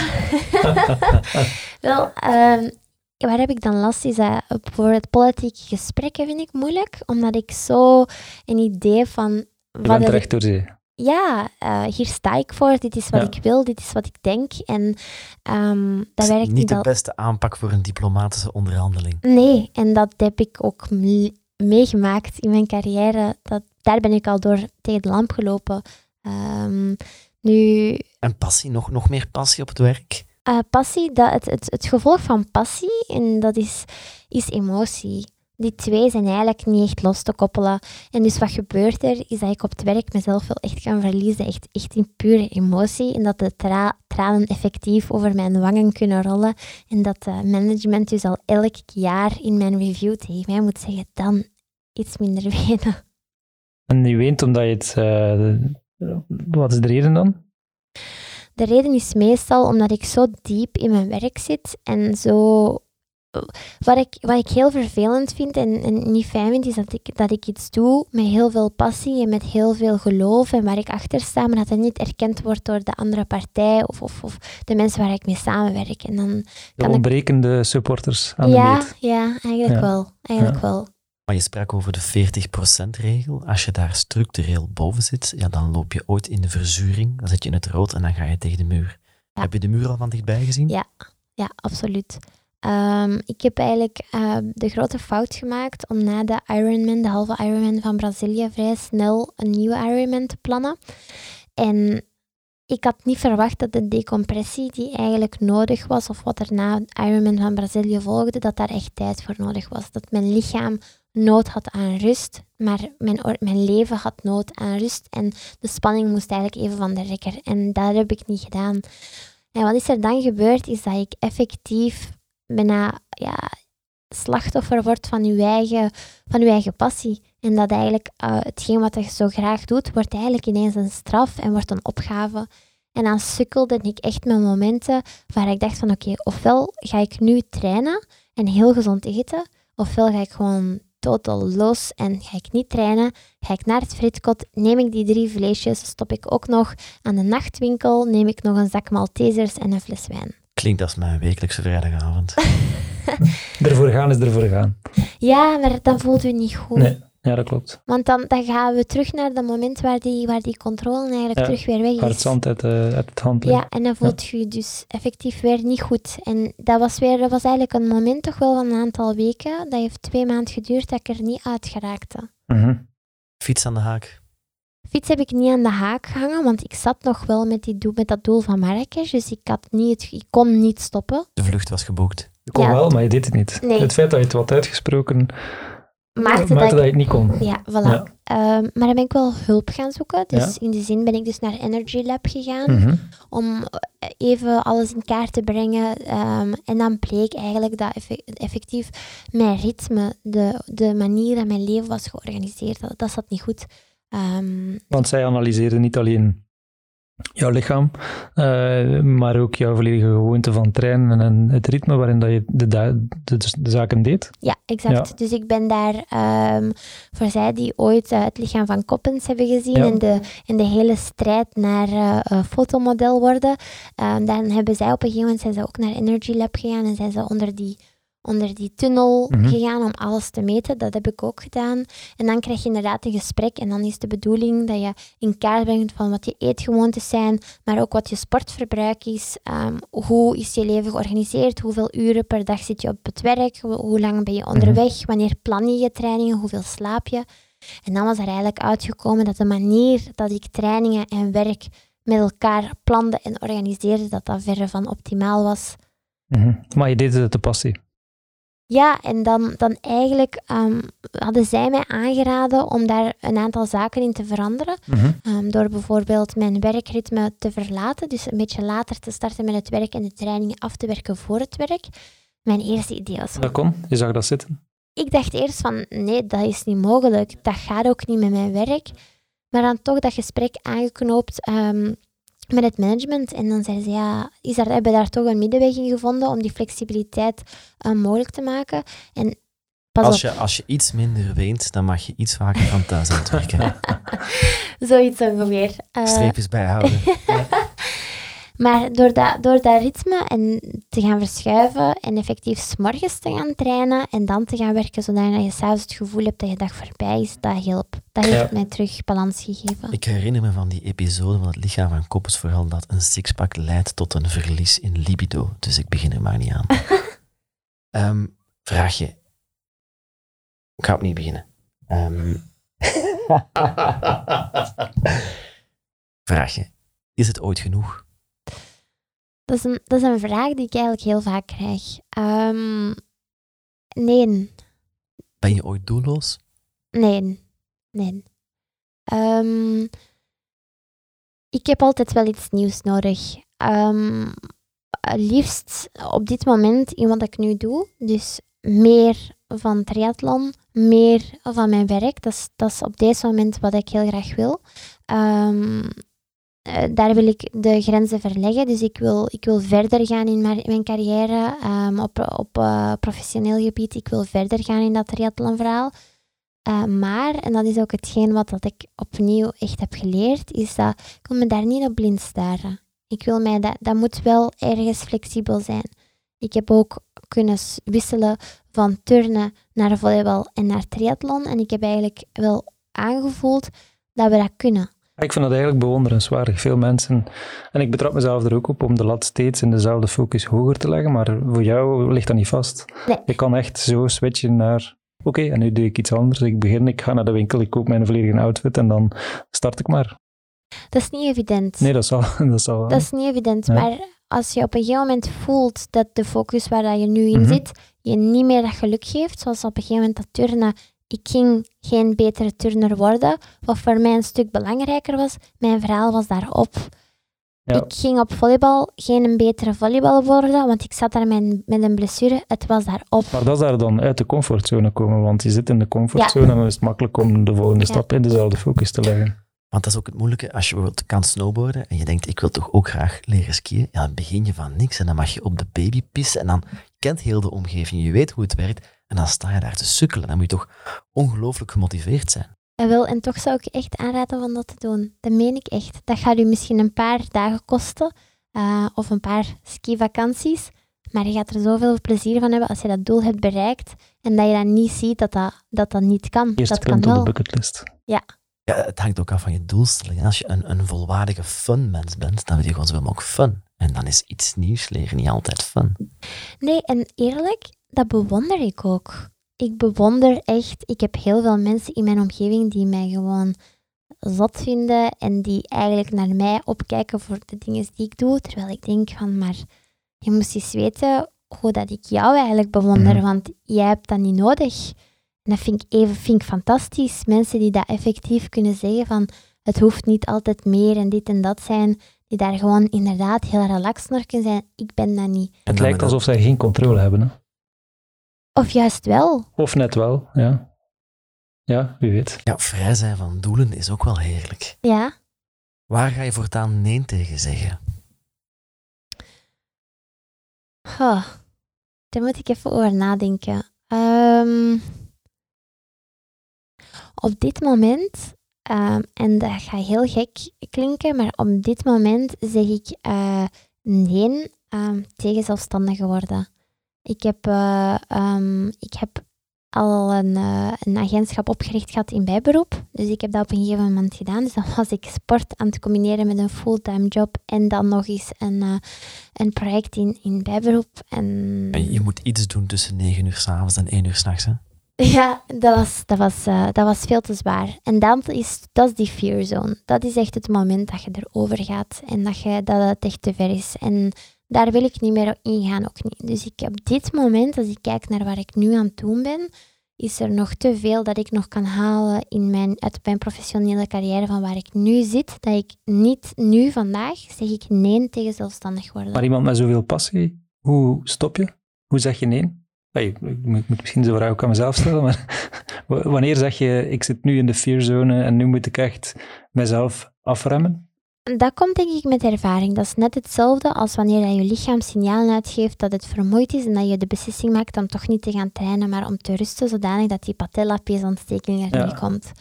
Wel, ehm, waar heb ik dan last is dat bijvoorbeeld politieke gesprekken vind ik moeilijk, omdat ik zo een idee van Je wat bent recht door zee. Ja, eh, hier sta ik voor, dit is wat Ja. ik wil, dit is wat ik denk en ehm, dat werkt niet niet de al. beste aanpak voor een diplomatische onderhandeling. Nee, en dat heb ik ook meegemaakt in mijn carrière. Dat, daar ben ik al door tegen de lamp gelopen. Ehm, nu, En passie, nog, nog meer passie op het werk? Eh, passie, dat, het, het, het gevolg van passie, en dat is, is emotie. Die twee zijn eigenlijk niet echt los te koppelen. En dus wat gebeurt er, is dat ik op het werk mezelf wel echt kan verliezen, echt, echt in pure emotie. En dat de tra- tranen effectief over mijn wangen kunnen rollen. En dat uh, management dus al elk jaar in mijn review tegen mij moet zeggen, dan iets minder wenen. En je weent omdat je het... Uh, wat is de reden dan? De reden is meestal omdat ik zo diep in mijn werk zit en zo. Wat ik, wat ik heel vervelend vind en, en niet fijn vind, is dat ik, dat ik iets doe met heel veel passie en met heel veel geloof en waar ik achter sta, maar dat het niet erkend wordt door de andere partij of, of, of de mensen waar ik mee samenwerk. En dan De ik... ontbrekende supporters aan ja, de meet. Ja, eigenlijk Ja. wel. Eigenlijk Ja. wel. Maar je sprak over de 40%-regel. Als je daar structureel boven zit, ja, dan loop je ooit in de verzuring. Dan zit je in het rood en dan ga je tegen de muur. Ja. Heb je de muur al van dichtbij gezien? Ja. Ja, absoluut. Ehm, ik heb eigenlijk eh, de grote fout gemaakt om na de Ironman, de halve Ironman van Brazilië, vrij snel een nieuwe Ironman te plannen. En ik had niet verwacht dat de decompressie die eigenlijk nodig was, of wat er na Ironman van Brazilië volgde, dat daar echt tijd voor nodig was. Dat mijn lichaam nood had aan rust, maar mijn, mijn leven had nood aan rust. En de spanning moest eigenlijk even van de rekker. En dat heb ik niet gedaan. En wat is er dan gebeurd, is dat ik effectief bijna ja, slachtoffer word van uw eigen, van uw eigen passie. En dat eigenlijk eh, hetgeen wat je zo graag doet, wordt eigenlijk ineens een straf en wordt een opgave. En dan sukkelde ik echt met momenten waar ik dacht van oké, ofwel ga ik nu trainen en heel gezond eten, ofwel ga ik gewoon totaal los en ga ik niet trainen, ga ik naar het fritkot, neem ik die drie vleesjes, stop ik ook nog aan de nachtwinkel, neem ik nog een zak Maltesers en een fles wijn. Klinkt als mijn wekelijkse vrijdagavond. Ervoor gaan is ervoor gaan. Ja, maar dan voelt u niet goed. Nee, ja, dat klopt. Want dan, dan gaan we terug naar dat moment waar die, waar die controle eigenlijk Ja, terug weer weg Waar het is. zand uit, eh, uit het hand ligt. Ja, en dan voelt je je dus effectief weer niet goed. En dat was, weer, dat was eigenlijk een moment toch wel van een aantal weken. Dat heeft twee maanden geduurd dat ik er niet uit geraakte. Mhm. Fiets aan de haak. Fiets heb ik niet aan de haak gehangen, want ik zat nog wel met, die doel, met dat doel van Marrakesh. Dus ik, had niet, ik kon niet stoppen. De vlucht was geboekt. Je kon Ja. wel, maar je deed het niet. Nee. Het feit dat je het wat uitgesproken Maakte maakte, dat dat, ik- je het niet kon. Ja, voilà. Ja. Ehm, maar dan ben ik wel hulp gaan zoeken. Dus Ja. in die zin ben ik dus naar Energy Lab gegaan. Mhm. om eh, even alles in kaart te brengen. ehm, en dan bleek eigenlijk dat effe- effectief mijn ritme, de, de manier dat mijn leven was georganiseerd, dat, dat zat niet goed. Ehm, Want zij analyseerden niet alleen jouw lichaam, uh, maar ook jouw volledige gewoonte van trainen en het ritme waarin dat je de, de, de, zaken deed? Ja, exact. Ja. Dus ik ben daar um, voor zij die ooit uh, het lichaam van Koppens hebben gezien ja. en, de, en de hele strijd naar uh, fotomodel worden, um, dan hebben zij op een gegeven moment zijn ze ook naar Energy Lab gegaan en zijn ze onder die onder die tunnel mhm. gegaan om alles te meten. Dat heb ik ook gedaan. En dan krijg je inderdaad een gesprek. En dan is de bedoeling dat je in kaart brengt van wat je eetgewoontes zijn, maar ook wat je sportverbruik is. Um, hoe is je leven georganiseerd? Hoeveel uren per dag zit je op het werk? Hoe lang ben je onderweg? Mhm. Wanneer plan je je trainingen? Hoeveel slaap je? En dan was er eigenlijk uitgekomen dat de manier dat ik trainingen en werk met elkaar plande en organiseerde, dat dat verre van optimaal was. Mm Maar je deed het te passie. Ja, en dan, dan eigenlijk um, hadden zij mij aangeraden om daar een aantal zaken in te veranderen. Mhm. Ehm, door bijvoorbeeld mijn werkritme te verlaten, dus een beetje later te starten met het werk en de trainingen af te werken voor het werk. Mijn eerste idee was... Dat kon? Je zag dat zitten? Ik dacht eerst van, nee, dat is niet mogelijk. Dat gaat ook niet met mijn werk. Maar dan toch dat gesprek aangeknoopt um, met het management. En dan zeiden ze, ja, is er, hebben daar toch een middenweg in gevonden om die flexibiliteit uh, mogelijk te maken. En pas als, je, als je iets minder weent, dan mag je iets vaker van thuis aan het werken. Zoiets ongeveer. Uh, Streepjes bijhouden. Maar door dat, door dat ritme en te gaan verschuiven en effectief s'morgens te gaan trainen en dan te gaan werken zodat je s'avonds het gevoel hebt dat je dag voorbij is, dat helpt. Dat heeft mij terug balans gegeven. Ik herinner me van die episode van het lichaam van Koppels vooral dat een sixpack leidt tot een verlies in libido. Dus ik begin er maar niet aan. um, vraagje. Ik ga opnieuw beginnen. Um... vraagje. Is het ooit genoeg? Dat is, een, dat is een vraag die ik eigenlijk heel vaak krijg. Um, nee. Ben je ooit doelloos? Nee. Nee. Um, ik heb altijd wel iets nieuws nodig. Um, liefst op dit moment in wat ik nu doe. Dus meer van triathlon, meer van mijn werk. Dat is, dat is op deze moment wat ik heel graag wil. Um, uh, daar wil ik de grenzen verleggen. Dus ik wil, ik wil verder gaan in mijn, carrière um, op, op uh, professioneel gebied. Ik wil verder gaan in dat triathlonverhaal. Uh, maar, en dat is ook hetgeen wat dat ik opnieuw echt heb geleerd, is dat ik wil me daar niet op blind staren. Ik wil mij, dat, dat moet wel ergens flexibel zijn. Ik heb ook kunnen wisselen van turnen naar volleybal en naar triathlon. En ik heb eigenlijk wel aangevoeld dat we dat kunnen. Ik vind dat eigenlijk bewonderenswaardig. Veel mensen, en ik betrap mezelf er ook op om de lat steeds in dezelfde focus hoger te leggen, maar voor jou ligt dat niet vast. Nee. Je kan echt zo switchen naar, oké, en nu doe ik iets anders. Ik begin, ik ga naar de winkel, ik koop mijn volledige outfit en dan start ik maar. Dat is niet evident. Nee, dat zal. Dat, zal, dat is niet evident, maar als je op een gegeven moment voelt dat de focus waar je nu in mhm. zit, je niet meer dat geluk geeft, zoals op een gegeven moment dat turnen ik ging geen betere turner worden. Wat voor mij een stuk belangrijker was, mijn verhaal was daarop. Ja. Ik ging op volleybal geen een betere volleybal worden, want ik zat daar met, met een blessure. Het was daarop. Maar dat is daar dan uit de comfortzone komen, want je zit in de comfortzone en dan is het makkelijk om de volgende stap in dezelfde focus te leggen. Want dat is ook het moeilijke, als je bijvoorbeeld kan snowboarden en je denkt, ik wil toch ook graag leren skiën, ja, dan begin je van niks en dan mag je op de baby pissen en dan kent heel de omgeving, je weet hoe het werkt en dan sta je daar te sukkelen. Dan moet je toch ongelooflijk gemotiveerd zijn. En, wel, en toch zou ik echt aanraden om dat te doen. Dat meen ik echt. Dat gaat u misschien een paar dagen kosten uh, of een paar skivakanties. Maar je gaat er zoveel plezier van hebben als je dat doel hebt bereikt en dat je dan niet ziet dat dat, dat, dat niet kan. Eerst dat kan wel. op de bucketlist. Ja. ja. Het hangt ook af van je doelstelling. Als je een, een volwaardige fun mens bent, dan wil je gewoon zoveel mogelijk fun. En dan is iets nieuws leren niet altijd fun. Nee, en eerlijk, dat bewonder ik ook. Ik bewonder echt, ik heb heel veel mensen in mijn omgeving die mij gewoon zot vinden en die eigenlijk naar mij opkijken voor de dingen die ik doe. Terwijl ik denk van, maar je moest eens weten hoe dat ik jou eigenlijk bewonder, mhm. want jij hebt dat niet nodig. En dat vind ik even vind ik fantastisch. Mensen die dat effectief kunnen zeggen van, het hoeft niet altijd meer en dit en dat zijn, die daar gewoon inderdaad heel relaxed naar kunnen zijn. Ik ben dat niet. Het lijkt alsof zij geen controle hebben. Hè? Of juist wel. Of net wel, ja. Ja, wie weet. Ja, vrij zijn van doelen is ook wel heerlijk. Ja. Waar ga je voortaan nee tegen zeggen? Oh, daar moet ik even over nadenken. Ehm, op dit moment, ehm, en dat gaat heel gek klinken, maar op dit moment zeg ik uh, nee um, tegen zelfstandigen worden. Ik heb, uh, ik heb al een, uh, een, agentschap opgericht gehad in bijberoep. Dus ik heb dat op een gegeven moment gedaan. Dus dan was ik sport aan het combineren met een fulltime job en dan nog eens een, uh, een project in, in bijberoep. En... Je moet iets doen tussen 9 uur s'avonds en 1 uur s'nachts, hè? Ja, dat was, dat, was, uh, dat was veel te zwaar. En dat is, dat is die fear zone. Dat is echt het moment dat je erover gaat en dat, je, dat het echt te ver is. En daar wil ik niet meer ingaan, ook niet. Dus ik op dit moment, als ik kijk naar waar ik nu aan doen ben, is er nog te veel dat ik nog kan halen in mijn, uit mijn professionele carrière van waar ik nu zit, dat ik niet nu vandaag zeg ik nee tegen zelfstandig worden. Maar iemand met zoveel passie, hoe stop je? Hoe zeg je nee? Hey, ik moet misschien deze vraag ook aan mezelf stellen, maar wanneer zeg je, ik zit nu in de fearzone en nu moet ik echt mezelf afremmen? Dat komt denk ik met ervaring. Dat is net hetzelfde als wanneer je lichaam signalen uitgeeft dat het vermoeid is en dat je de beslissing maakt om toch niet te gaan trainen, maar om te rusten, zodanig dat die patellapeesontsteking er niet komt.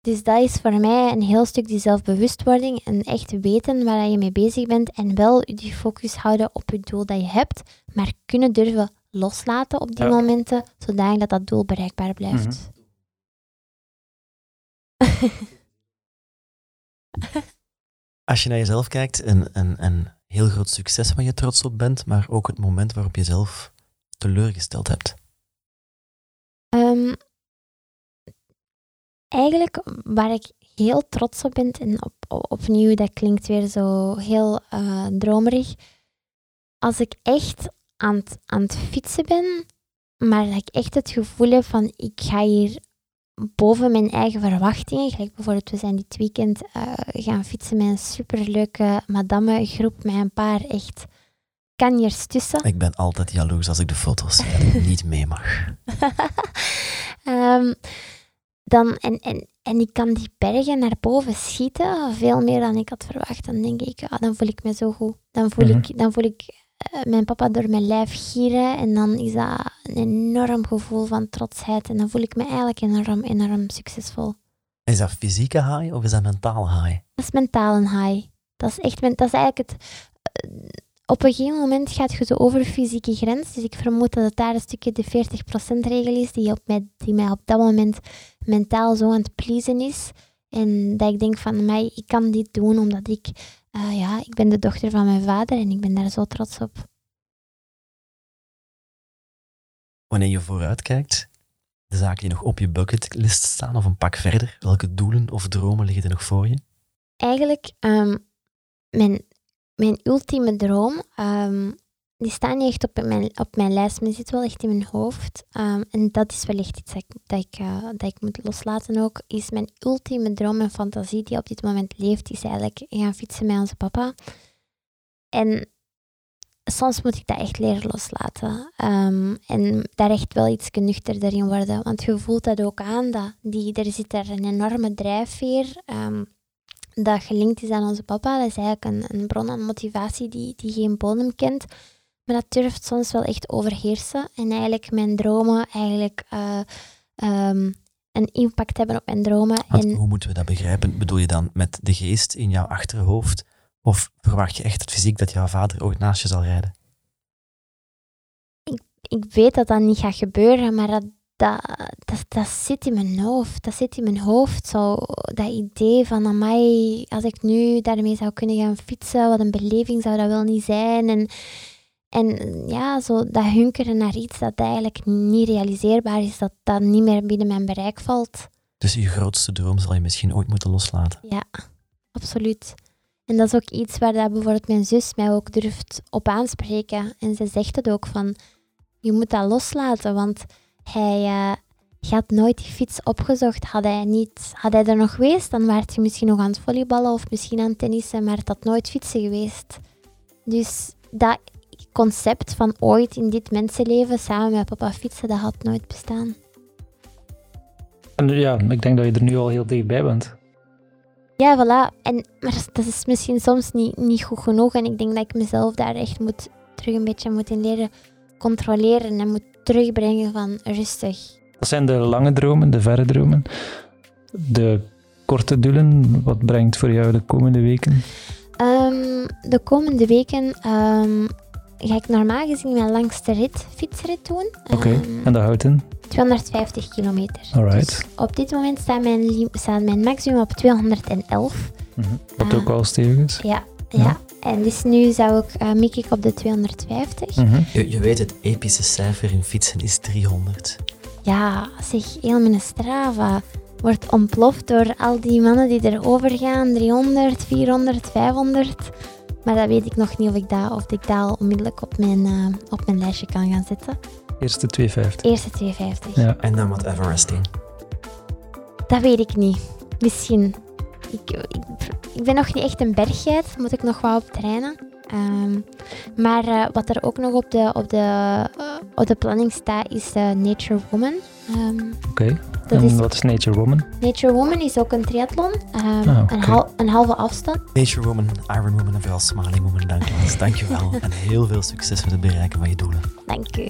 Dus dat is voor mij een heel stuk die zelfbewustwording en echt weten waar je mee bezig bent en wel die focus houden op het doel dat je hebt, maar kunnen durven loslaten op die momenten, zodanig dat dat doel bereikbaar blijft. Mhm. Als je naar jezelf kijkt, een, een, heel groot succes waar je trots op bent, maar ook het moment waarop je zelf teleurgesteld hebt. Um, eigenlijk waar ik heel trots op ben, en op, opnieuw, dat klinkt weer zo heel uh, dromerig. Als ik echt aan aan het fietsen ben, maar dat ik echt het gevoel heb van ik ga hier boven mijn eigen verwachtingen. Gelijk bijvoorbeeld, we zijn dit weekend uh, gaan fietsen met een superleuke madame groep met een paar echt kanjers tussen. Ik ben altijd jaloers als ik de foto's zie dat ik niet mee mag. um, dan, en, en, en ik kan die bergen naar boven schieten, veel meer dan ik had verwacht. Dan denk ik, ah, dan voel ik me zo goed. Dan voel, mm -hmm. ik, dan voel ik mijn papa door mijn lijf gieren. En dan is dat een enorm gevoel van trotsheid. En dan voel ik me eigenlijk enorm, enorm succesvol. Is dat fysieke high of is dat mentale high? Dat is mentale high. Dat is echt, dat is eigenlijk het... Uh, op een gegeven moment gaat je zo over fysieke grens. Dus ik vermoed dat het daar een stukje de 40%-regel is die, op mij, die mij op dat moment mentaal zo aan het pleasen is. En dat ik denk van, mij, ik kan dit doen omdat ik, uh, ja, ik ben de dochter van mijn vader en ik ben daar zo trots op. Wanneer je vooruitkijkt, de zaken die nog op je bucketlist staan of een pak verder, welke doelen of dromen liggen er nog voor je? Eigenlijk, um, mijn mijn ultieme droom, um, die staat niet echt op mijn, op mijn lijst, maar die zit wel echt in mijn hoofd. Um, en dat is wellicht iets dat ik, dat, ik, uh, dat ik moet loslaten ook. Is mijn ultieme droom en fantasie die op dit moment leeft, is eigenlijk gaan fietsen met onze papa. En soms moet ik dat echt leren loslaten. Um, en daar echt wel iets nuchterder in worden. Want je voelt dat ook aan, dat die, er zit er een enorme drijfveer. Um, dat gelinkt is aan onze papa. Dat is eigenlijk een, een bron aan motivatie die, die geen bodem kent. Maar dat durft soms wel echt overheersen. En eigenlijk mijn dromen eigenlijk uh, um, een impact hebben op mijn dromen. en... Hoe moeten we dat begrijpen? Bedoel je dan met de geest in jouw achterhoofd? Of verwacht je echt het fysiek dat jouw vader ooit naast je zal rijden? Ik, ik weet dat dat niet gaat gebeuren, maar dat, dat, dat, dat zit in mijn hoofd. Dat zit in mijn hoofd. Zo, dat idee van, mij als ik nu daarmee zou kunnen gaan fietsen, wat een beleving zou dat wel niet zijn. En, en ja, zo dat hunkeren naar iets dat eigenlijk niet realiseerbaar is, dat dat niet meer binnen mijn bereik valt. Dus je grootste droom zal je misschien ooit moeten loslaten? Ja, absoluut. En dat is ook iets waar dat bijvoorbeeld mijn zus mij ook durft op aanspreken. En ze zegt het ook van, je moet dat loslaten, want hij uh, had nooit die fiets opgezocht. Had hij, niet, had hij er nog geweest, dan werd hij misschien nog aan het volleyballen of misschien aan het tennissen, maar het had nooit fietsen geweest. Dus dat concept van ooit in dit mensenleven samen met papa fietsen, dat had nooit bestaan. En ja, ik denk dat je er nu al heel dichtbij bent. Ja, voilà. En, maar dat is misschien soms niet, niet goed genoeg. En ik denk dat ik mezelf daar echt moet, terug een beetje moet in leren controleren en moet terugbrengen van rustig. Dat zijn de lange dromen, de verre dromen. De korte doelen, wat brengt voor jou de komende weken? Ehm, de komende weken ehm, ga ik normaal gezien mijn langste rit, fietsrit doen. Oké, Ehm, en dat houdt in? 250 kilometer. Alright. Dus op dit moment staat mijn, staat mijn maximum op 211. Mhm. Wat Ah. ook al stevig is. Ja, Ja. ja. En dus nu zou ik, eh mik ik op de 250. Mhm. Je, je weet, het epische cijfer in fietsen is 300. Ja, zeg, heel mijn Strava wordt ontploft door al die mannen die erover gaan. 300, 400, 500. Maar dat weet ik nog niet of ik dat, of ik dat al onmiddellijk op mijn, eh, op mijn lijstje kan gaan zetten. Eerste 250. Eerste 250. Ja. En dan wat Everesting. Dat weet ik niet. Misschien. Ik, ik, ik ben nog niet echt een berggeit. Moet ik nog wel op trainen. Ehm, maar eh, wat er ook nog op de, op de, op de planning staat, is eh, Nature Woman. Ehm, Oké. En is, wat is Nature Woman? Nature Woman is ook een triathlon. Oké. een, hal- een halve afstand. Nature Woman, Iron Woman en vooral Smiling Woman, dank je wel. Dank je wel. En heel veel succes met het bereiken van je doelen. Dank u.